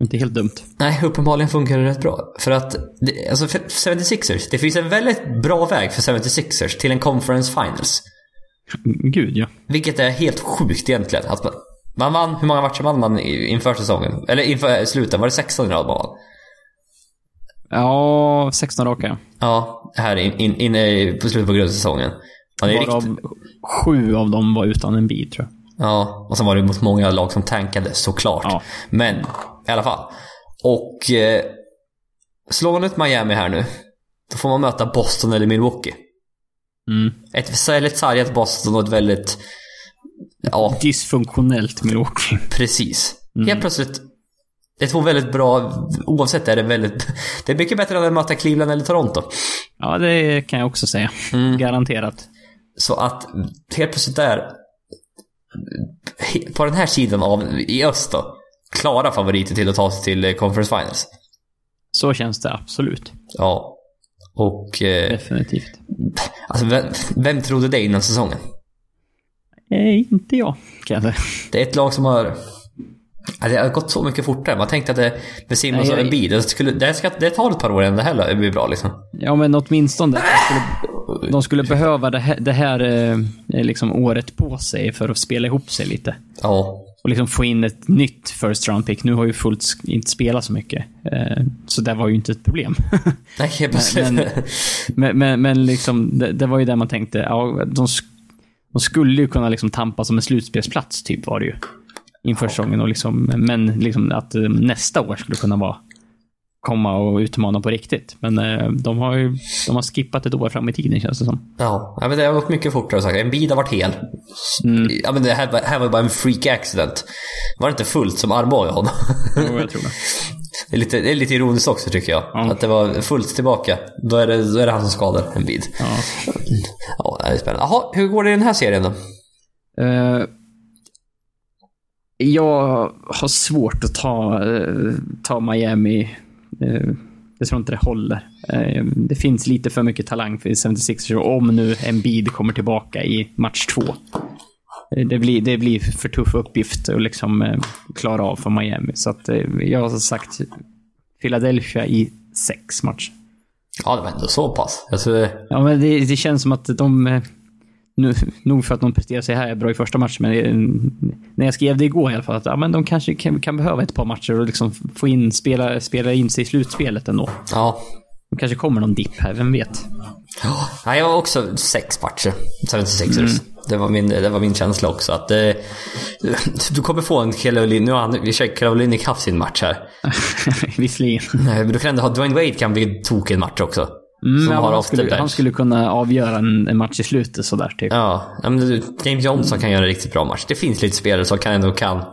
Inte helt dumt. Nej, uppenbarligen funkar det rätt bra. För att, det, alltså för 76ers, det finns en väldigt bra väg för 76ers till en conference finals. Gud, ja. Vilket är helt sjukt egentligen. Att man, man vann, hur många matcher vann man inför säsongen? Eller inför slutet, var det 16 i rad man vann? Ja, 16 raka. Ja, här inne in, in, in, på slutet på grundsäsongen. Ja, det är Varav riktigt, sju av dem var utan en bid, tror jag. ja, och sen var det mot många lag som tankade såklart. Ja. Men i alla fall. Och eh, slår man ut Miami här nu, då får man möta Boston eller Milwaukee. Mm. Ett väldigt sargat Boston och ett väldigt... Ja, Dysfunktionellt Milwaukee. precis. Mm. Helt plötsligt. Det är två väldigt bra, oavsett är det väldigt... Det är mycket bättre än att möta Cleveland eller Toronto. Ja, det kan jag också säga. Mm. Garanterat. Så att helt plötsligt där, på den här sidan av, i öst då, klara favoriter till att ta sig till eh, Conference Finals. Så känns det absolut. Ja. Och... Eh, Definitivt. alltså, vem, vem trodde det innan säsongen? Eh, inte jag, kan jag säga. Det är ett lag som har... Ja, det har gått så mycket fortare. Man tänkte att det med Simons och jag- Embiid, det, skulle, det, ska, det tar ett par år innan det här blir bra liksom. Ja, men åtminstone. De skulle, de skulle behöva det här, det här eh, liksom året på sig för att spela ihop sig lite. Ja. Och liksom få in ett nytt first round pick. Nu har ju Fultz inte spelat så mycket. Eh, så det var ju inte ett problem. Nej, men- men, men, men liksom, det, det var ju där man tänkte, ja, de, de skulle ju kunna liksom tampas om en slutspelsplats, typ var det ju. Inför säsongen. Och liksom, men liksom att eh, nästa år skulle kunna vara komma och utmana på riktigt. Men eh, de har ju de har skippat ett år fram i tiden känns det som. Ja, men det har gått mycket fortare sagt. Embiid har varit hel. Ja, men det här, var- här var bara en freak accident. Var det inte fullt som armbågade honom? Jo, jag tror det. Det är, lite, det är lite ironiskt också tycker jag. Ja. Att det var fullt tillbaka. Då är det, då är det han som skadar Embiid. Ja. Ja, det är spännande. Jaha, hur går det i den här serien då? Eh, jag har svårt att ta, eh, ta Miami. Eh, jag tror inte det håller. Eh, det finns lite för mycket talang för 76ers om nu Embiid kommer tillbaka i match två. Det blir, det blir för tuff uppgift att liksom, klara av för Miami. Så att, jag har sagt Philadelphia i sex matcher. Ja, det var ändå så pass. Alltså, Ja, men det, det känns som att de... Nu, nog för att de presterar sig här bra i första matchen, men eh, när jag skrev det igår i alla fall, att ja, men de kanske kan, kan behöva ett par matcher och liksom få in, spela, spela in sig i slutspelet ändå. ja. Det kanske kommer någon dipp här, vem vet? Ja, jag har också sex matcher. 76ers. Mm. Det, var min, det var min känsla också. Att, eh, du kommer få en Caroline... Nu har han, vi kör Caroline haft sin match här. Visserligen. Nej, Men du kan ändå ha... Dwayne Wade kan bli tokig en match också. Mm, Som ja, har han, skulle, bench. han skulle kunna avgöra en, en match i slutet sådär, typ. Ja, men James Johnson kan göra en riktigt bra match. Det finns lite spelare som kan ändå kan...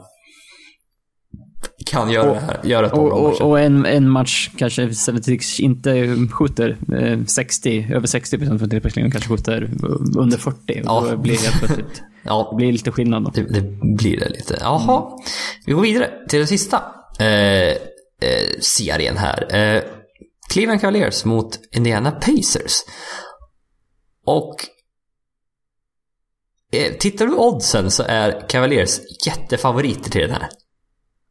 Kan göra, Och- det här, göra ett Och, bra matcher. och en, en match kanske 76 inte skjuter eh, 60, över 60 procent från trepoängslinjen, kanske skjuter under 40. Ja. Och då blir det helt plötsligt, Ja, det blir lite skillnad då. Det, det blir det lite. Jaha. Vi går vidare till den sista eh, eh, serien här. Eh, Cleveland Cavaliers mot Indiana Pacers. Och eh, tittar du oddsen så är Cavaliers jättefavoriter till den här.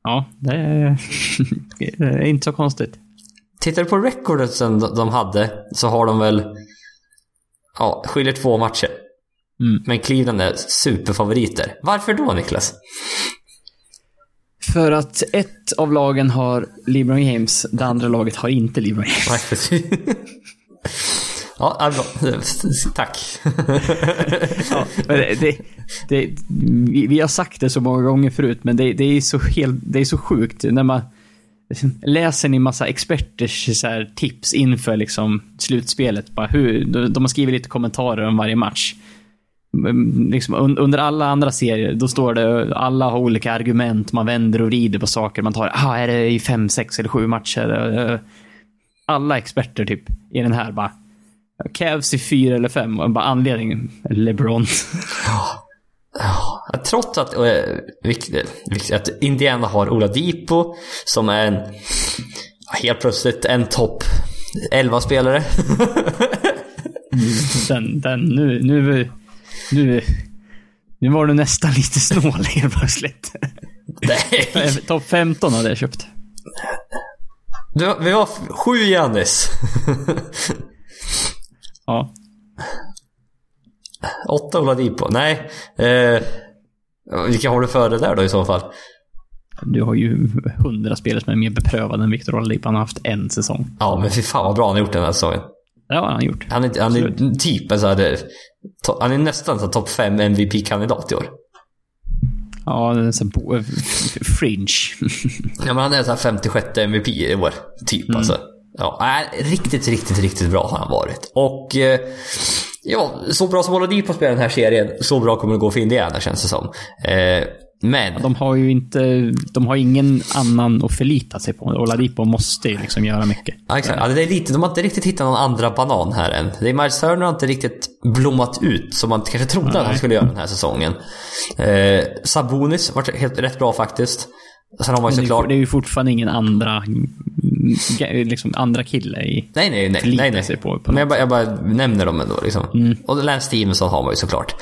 Ja, det är, det är inte så konstigt. Tittar du på recordsen de de hade så har de väl Ja, skiljer två matcher. Mm. Men Cleveland är superfavoriter. Varför då Niklas? För att ett av lagen har LeBron James, det andra laget har inte LeBron James. Ja, bra. Tack. Ja, det, det, vi, vi har sagt det så många gånger förut, men det, det, är, så helt, det är så sjukt när man läser ni massa experters tips inför liksom, slutspelet. Bara hur, de, de har skrivit lite kommentarer om varje match. Mm, Liksom, un, under alla andra serier, då står det alla har olika argument, man vänder och vrider på saker. Man tar, ah, är det i fem, sex eller sju matcher? Eh, Alla experter typ i den här bara, Cavs i fyra eller fem. Och bara anledningen, LeBron. Ja, Trots att, eh, att Indiana har Ola Dipo som är en, helt plötsligt en topp 11-spelare. Den, den, nu, nu, nu, nu var du nästan lite snål helt plötsligt. Nej. Topp 15 hade jag köpt. Du, vi har sju Giannis. Ja. Åtta Ola Dipo. Nej. Eh, vilka har du före där då i så fall? du har ju hundra spelare som är mer beprövade än Victor Oladipo. Han har haft en säsong. Ja, men fy fan vad bra han har gjort den här säsongen. Det har han gjort. Han är, han är typ en så här, Han är nästan så topp 5 MVP-kandidat i år. Ja, det är så bo- f- fringe. Ja, men han är så här 56 MVP i år. Typ alltså. Ja, äh, riktigt, riktigt, riktigt bra har han varit. Och eh, ja, så bra som Oladipo spelar den här serien, så bra kommer det gå för Indiana känns det som. Eh, men, De har ju inte, de har ingen annan att förlita sig på. Oladipo måste ju liksom göra mycket. ja, exakt. Ja, det är lite, de har inte riktigt hittat någon andra banan här än. Det är Miles Turner har inte riktigt blommat ut som man kanske trodde att han skulle göra den här säsongen. Eh, Sabonis var helt, rätt bra faktiskt. Sen har man ju Men det, är, såklart... det är ju fortfarande ingen andra, liksom andra kille i... Nej, nej, nej. nej, nej. på- på Men jag bara, jag bara nämner dem ändå. Liksom. Mm. Och Lance Stevenson har man ju såklart.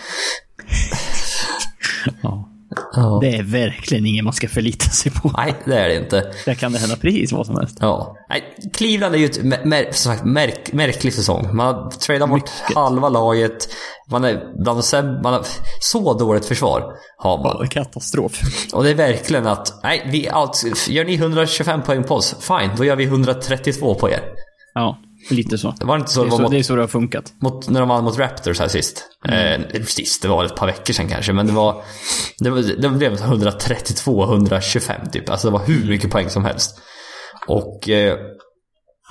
Ja. Ja. Det är verkligen ingen man ska förlita sig på. Nej, det är det inte. Där kan det hända precis vad som helst. Ja. Nej, Cleveland är ju ett mär- sagt, märk, märklig säsong. Man har tradat bort halva laget. Man är bland de man har så dåligt försvar. Har man. Ja, katastrof. Och det är verkligen att, nej, vi out, gör ni 125 poäng på oss, fine, då gör vi 132 på er. Ja, lite så. Det var inte så, Det är så, mot, det är så det har funkat. mot, när de vann mot Raptors här sist. Eh, sist, det var ett par veckor sedan kanske, men det var... Det, var, det blev 132-125 typ. Alltså det var hur mycket poäng som helst. Och eh,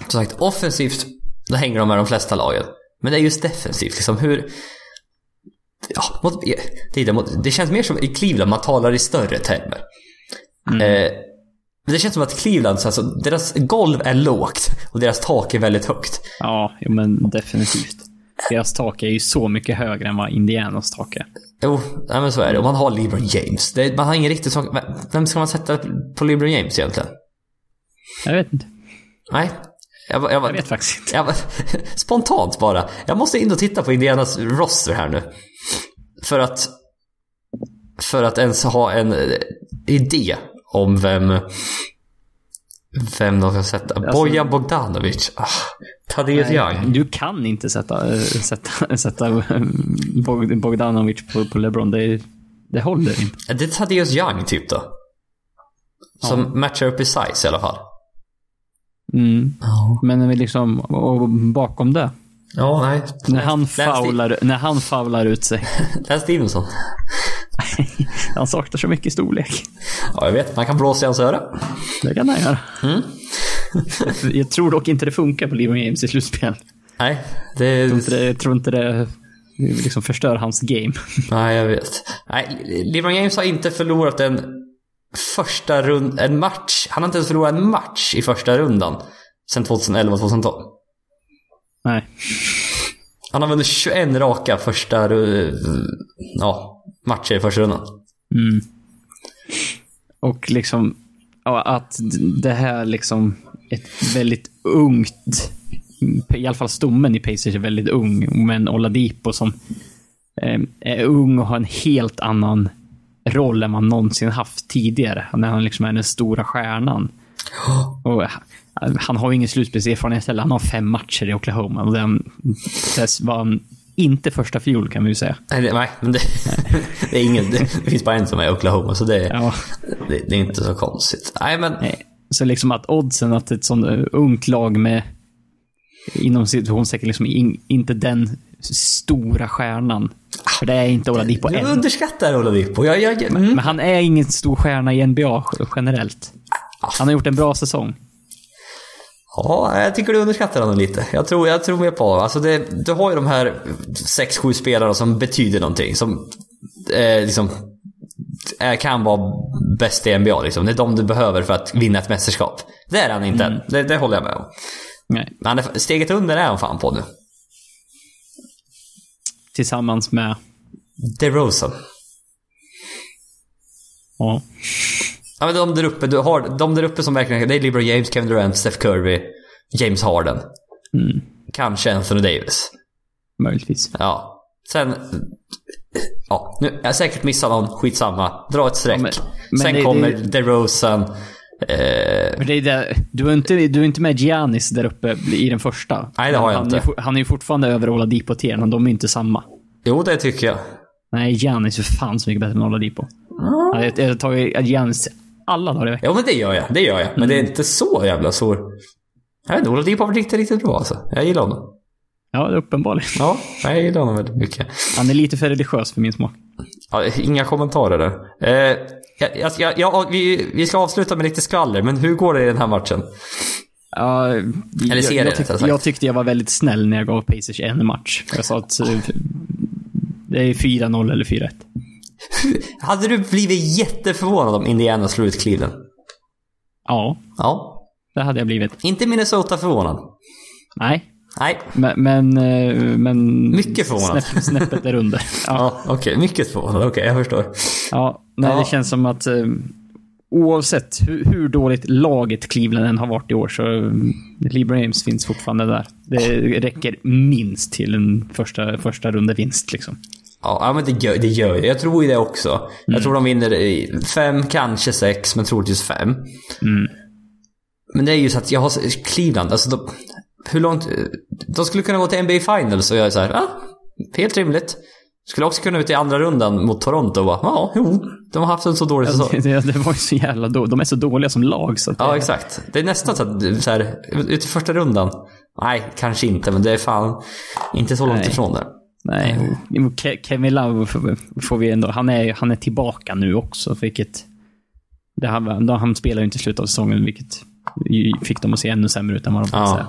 som sagt, offensivt, då hänger de med de flesta lagen. Men det är just defensivt, liksom hur... Ja, mot, det, är det, känns mer som i Cleveland, man talar i större termer. Eh, men det känns som att Cleveland, så alltså, deras golv är lågt och deras tak är väldigt högt. Ja, men definitivt. Deras tak är ju så mycket högre än vad Indianas tak är. Jo, nej men så är det. Och man har LeBron James. Det, man har ingen riktig sak. Vem ska man sätta på LeBron James egentligen? Jag vet inte. Nej. Jag, jag, Jag vet faktiskt inte. jag, spontant bara. Jag måste in och titta på Indianas roster här nu. För att... För att ens ha en eh, idé om vem... Vem de ska sätta. Bojan Bogdanovic. Ah, Thaddeus Young. Du kan inte sätta, sätta, sätta Bog- Bogdanovic på, på LeBron. Det, det håller inte. Det är Thaddeus Young typ då. Som matchar upp i size i alla fall. Mm. Men vi liksom, och bakom det. Ja, nej. När han, faular, när han faular ut sig. Lance Stevenson. Han saknar så mycket storlek. Ja, jag vet. Man kan blåsa i hans öra. Det kan han göra. Mm. Jag tror dock inte det funkar på LeBron James i slutspel. Nej, det... Jag tror inte det, jag tror inte det liksom förstör hans game. Nej, jag vet. Nej, LeBron James har inte förlorat en första rund... En match. Han har inte ens förlorat en match i första rundan. Sen 2011-2012. Nej. Han har vunnit 21 raka första... Ja, matcher i första rundan. Mm. Och liksom, ja, att det här liksom, ett väldigt ungt, i alla fall stommen i Pacers är väldigt ung, men Oladipo som eh, är ung och har en helt annan roll än man någonsin haft tidigare. När han liksom är den stora stjärnan. Och han- har ju ingen slutspelserfarenhet heller. Han har fem matcher i Oklahoma. Och den, det var han inte första fjol kan vi ju säga. Nej, men det, det är ingen... Det, finns bara en som är Oklahoma, så det, Ja. det, det är inte så konstigt. Nej, men... Nej. Så liksom att oddsen att ett sånt uh, ungt lag med inom situationstecken liksom in, inte den stora stjärnan. För det är inte Oladipo Du än. underskattar Oladipo. Jag, jag, mm. Men han är ingen stor stjärna i NBA generellt. Han har gjort en bra säsong. Ja, jag tycker du underskattar honom lite. Jag tror, jag tror mer på honom. Alltså det, du har ju de här 6-7 spelarna som betyder någonting. Som eh, liksom eh, kan vara bäst i NBA. Liksom. Det är de du behöver för att vinna ett mästerskap. Det är han inte än. Det, det håller jag med om. Nej. Men steget under är han fan på nu. Tillsammans med... DeRozan. Ja. Ja, men de där uppe, du har, de där uppe som verkligen... Det är LeBron James, Kevin Durant, Steph Curry, James Harden. Mm, Kanske Anthony Davis. möjligtvis. Ja. Sen... Ja, nu, jag har säkert missat någon. Skitsamma. Dra ett streck. Ja, men- men Sen det- kommer det- DeRozan. Eh, Men det är det, du, är inte, du är inte med Giannis där uppe i den första. Nej, det har jag han inte. Är, han är ju fortfarande över Oladipo till men de är inte samma. jo, det tycker jag. Nej, Giannis är fan så mycket bättre än Oladipo. Ja. Jag, jag tar ju Giannis alla dagar i veckan. Ja, men det gör jag. Det gör jag. Men det är inte så jävla stor... Jag vet inte, har varit riktigt, riktigt bra alltså. Jag gillar honom. Ja, uppenbarligen. Ja, jag gillar honom väldigt mycket. Han är lite för religiös för min smak. Ja, inga kommentarer där. Eh, jag, jag, jag, vi, vi ska avsluta med lite skvaller, men hur går det i den här matchen? Ja, Eller serien, jag, tyckte, jag tyckte jag var väldigt snäll när jag gav Pacers en match. Jag sa att eh, det är 4-0 eller 4-1. Hade du blivit jätteförvånad om Indiana slog ut Cleveland? Ja, Ja. det hade jag blivit. Inte Minnesota förvånad. Nej, Nej. men... Men, eh, men Mycket förvånad. Snäpp, snäppet där under. Ja, Ja, okej. Mycket förvånad. Okej, jag förstår. ja, nej, Ja. det känns som att eh, oavsett hur, hur dåligt laget Cleveland än har varit i år så eh, LeBron James finns fortfarande där. Det räcker minst till en första, första runda vinst liksom. Ja, ja, men det gör, det gör jag. Jag tror ju det också. Jag tror de vinner i fem, kanske sex, men troligtvis fem. Mm. Men det är ju så att jag har Cleveland, alltså de, hur långt... De skulle kunna gå till NBA Finals och jag är så här, ja, helt rimligt. Skulle också kunna ut i andra rundan mot Toronto och bara, ja, jo, de har haft en så dålig säsong. Det, det, det var ju så jävla då. De är så dåliga som lag så Ja, exakt. Det är nästan så att, så här, ut i första rundan, nej, kanske inte, men det är fan inte så långt Nej. ifrån det. Nej, Ke- Kevin Love får- vi ändå... Han är, han är tillbaka nu också, vilket... Det han, han spelar ju inte i slutet av säsongen, vilket fick dem att se ännu sämre ut än vad de Ja. ja. säga.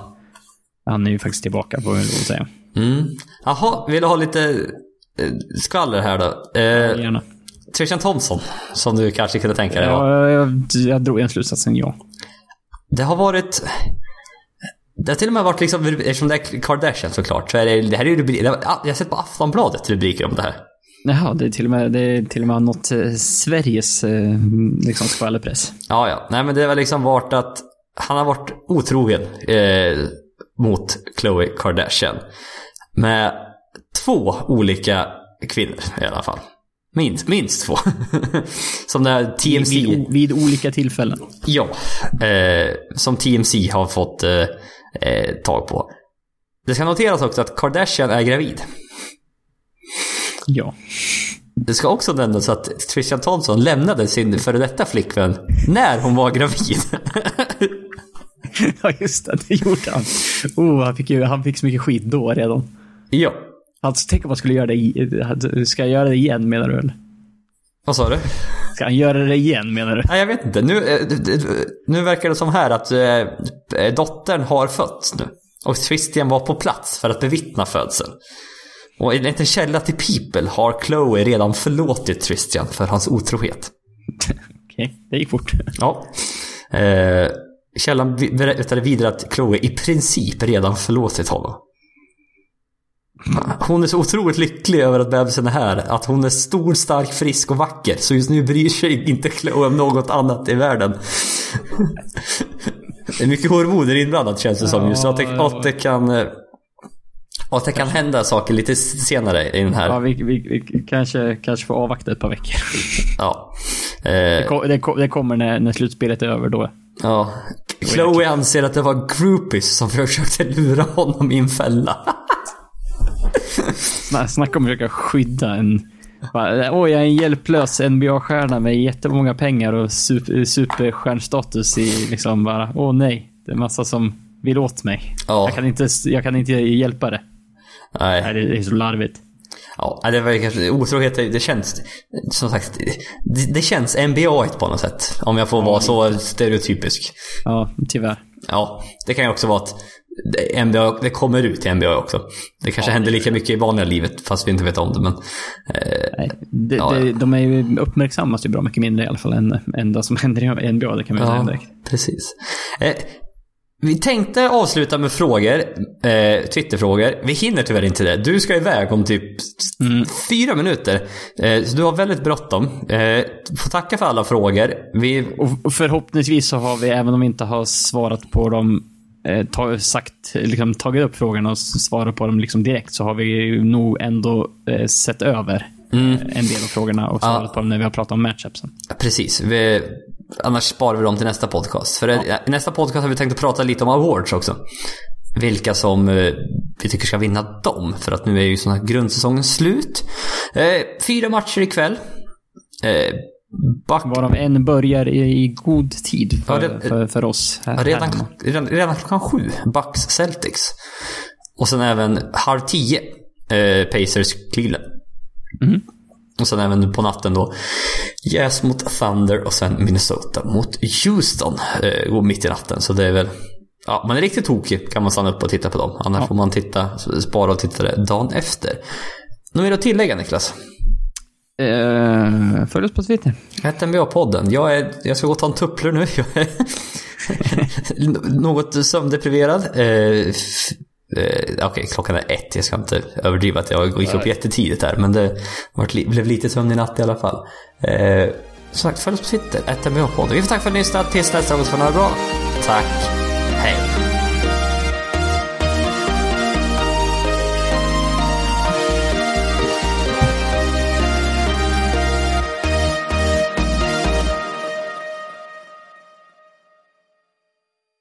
Han är ju faktiskt tillbaka, får vi väl säga. Mm. Jaha, vill du ha lite eh, skvaller här då? Eh, Gärna. Trishan Thompson, som du kanske kunde tänka dig. Ja. Ja, jag, jag drog en slutsatsen ja. Det har varit... Det har till och med varit liksom, eftersom det är Kardashian såklart, så är det, det här är ju rubrik, det var- jag har sett på Aftonbladet rubriker om det här. Jaha, det är till och med, det är till och med något eh, Sveriges eh, liksom skvallerpress. Ja, ja. Nej men det har liksom varit att han har varit otrogen eh, mot Khloe Kardashian. Med två olika kvinnor i alla fall. Minst, minst två. Som det här TMC... Vid, vid olika tillfällen. Ja, eh, som TMC har fått eh, eh, tag på. Det ska noteras också att Kardashian är gravid. Ja. Det ska också nämnas att Tristan Thompson lämnade sin före detta flickvän när hon var gravid. ja, just det. Det gjorde han. Oh, han, fick ju, han fick så mycket skit då redan. ja. Alltså, tänk om man skulle göra det i, Ska jag göra det igen menar du? eller? Vad sa du? Ska han göra det igen menar du? Nej, jag vet inte. Nu, eh, nu verkar det som här att eh, dottern har fötts nu. Och Christian var på plats för att bevittna födseln. Och enligt en källa till People har Chloe redan förlåtit Christian för hans otrohet. Okej, det gick fort. Ja. Eh, källan berättade vidare att Chloe i princip redan förlåtit honom. Hon är så otroligt lycklig över att bebisen är här. Att hon är stor, stark, frisk och vacker. Så just nu bryr sig inte Chloe om något annat i världen. Det är mycket hormoner inblandat känns det som. Just att det, att det kan... Att det kan hända saker lite senare i den Ja, här... vi, vi, vi kanske, kanske får avvakta ett par veckor. Ja. Eh, Det, ko- det, ko- det kommer när, när slutspelet är över då. Ja. Chloe anser att det var groupies som försökte lura honom i en fälla. Sna- Snacka om att försöka skydda en... Bara, Oj, jag är en hjälplös NBA-stjärna med jättemånga pengar och super, superstjärnstatus i liksom bara, åh nej. Det är massa som vill åt mig. Ja. Jag, kan inte, jag kan inte hjälpa det. Nej, Nej. det är så larvigt. Ja, det var kanske otrohet. Det känns, som sagt, det, det känns NBA på något sätt. Om jag får vara så stereotypisk. Ja, tyvärr. Ja, det kan ju också vara att NBA, det kommer ut i NBA också. Det kanske händer lika mycket i vanliga livet fast vi inte vet om det. Men, eh, Nej, det, Ja, det, ja. de är ju, uppmärksammas ju bra mycket mindre i alla fall än, än det som händer i NBA. Det kan man ju säga ja, direkt. precis. Eh, vi tänkte avsluta med frågor, eh, Twitterfrågor. Vi hinner tyvärr inte det. Du ska iväg om typ fyra minuter. Eh, så du har väldigt bråttom. Eh, får tacka för alla frågor. Vi, och förhoppningsvis så har vi, även om vi inte har svarat på dem, eh, ta, sagt, liksom, tagit upp frågorna och svarat på dem liksom direkt, så har vi nog ändå eh, sett över Mm. eh, en del av frågorna och svarat på dem när vi har pratat om matchupsen. Precis. Vi, annars sparar vi dem till nästa podcast. För i nästa podcast har vi tänkt att prata lite om awards också. Vilka som eh, vi tycker ska vinna dem. För att nu är ju sån här grundsäsongen slut. Eh, fyra matcher ikväll. Eh, Back, Varav en börjar i, i god tid för, Ja, det- för, för oss. Här, redan, redan, redan klockan sju, Bucks Celtics. Och sen även halv tio, eh, Pacers Cleveland. Mhm. Och sen även på natten då, Jazz mot Thunder och sen Minnesota mot Houston. Eh, går mitt i natten, så det är väl... Ja, man är riktigt tokig kan man stanna upp och titta på dem. Annars Ja. får man titta, spara och titta det dagen efter. Något mer att tillägga Niklas? Eh, följ oss på Twitter. Hette NBA-podden. Jag, är, jag ska gå och ta en tupplur nu. Jag är något sömndepriverad. Eh, Okej, klockan är ett. Jag ska inte överdriva att jag gick upp jättetidigt här. Men det blev lite sömn i natt i alla fall. Eh, som sagt, följ oss på Twitter. Hette NBA-podden. Vi får tacka för att ni lyssnade. Tills nästa gång så får ni ha det bra. Tack. Hej.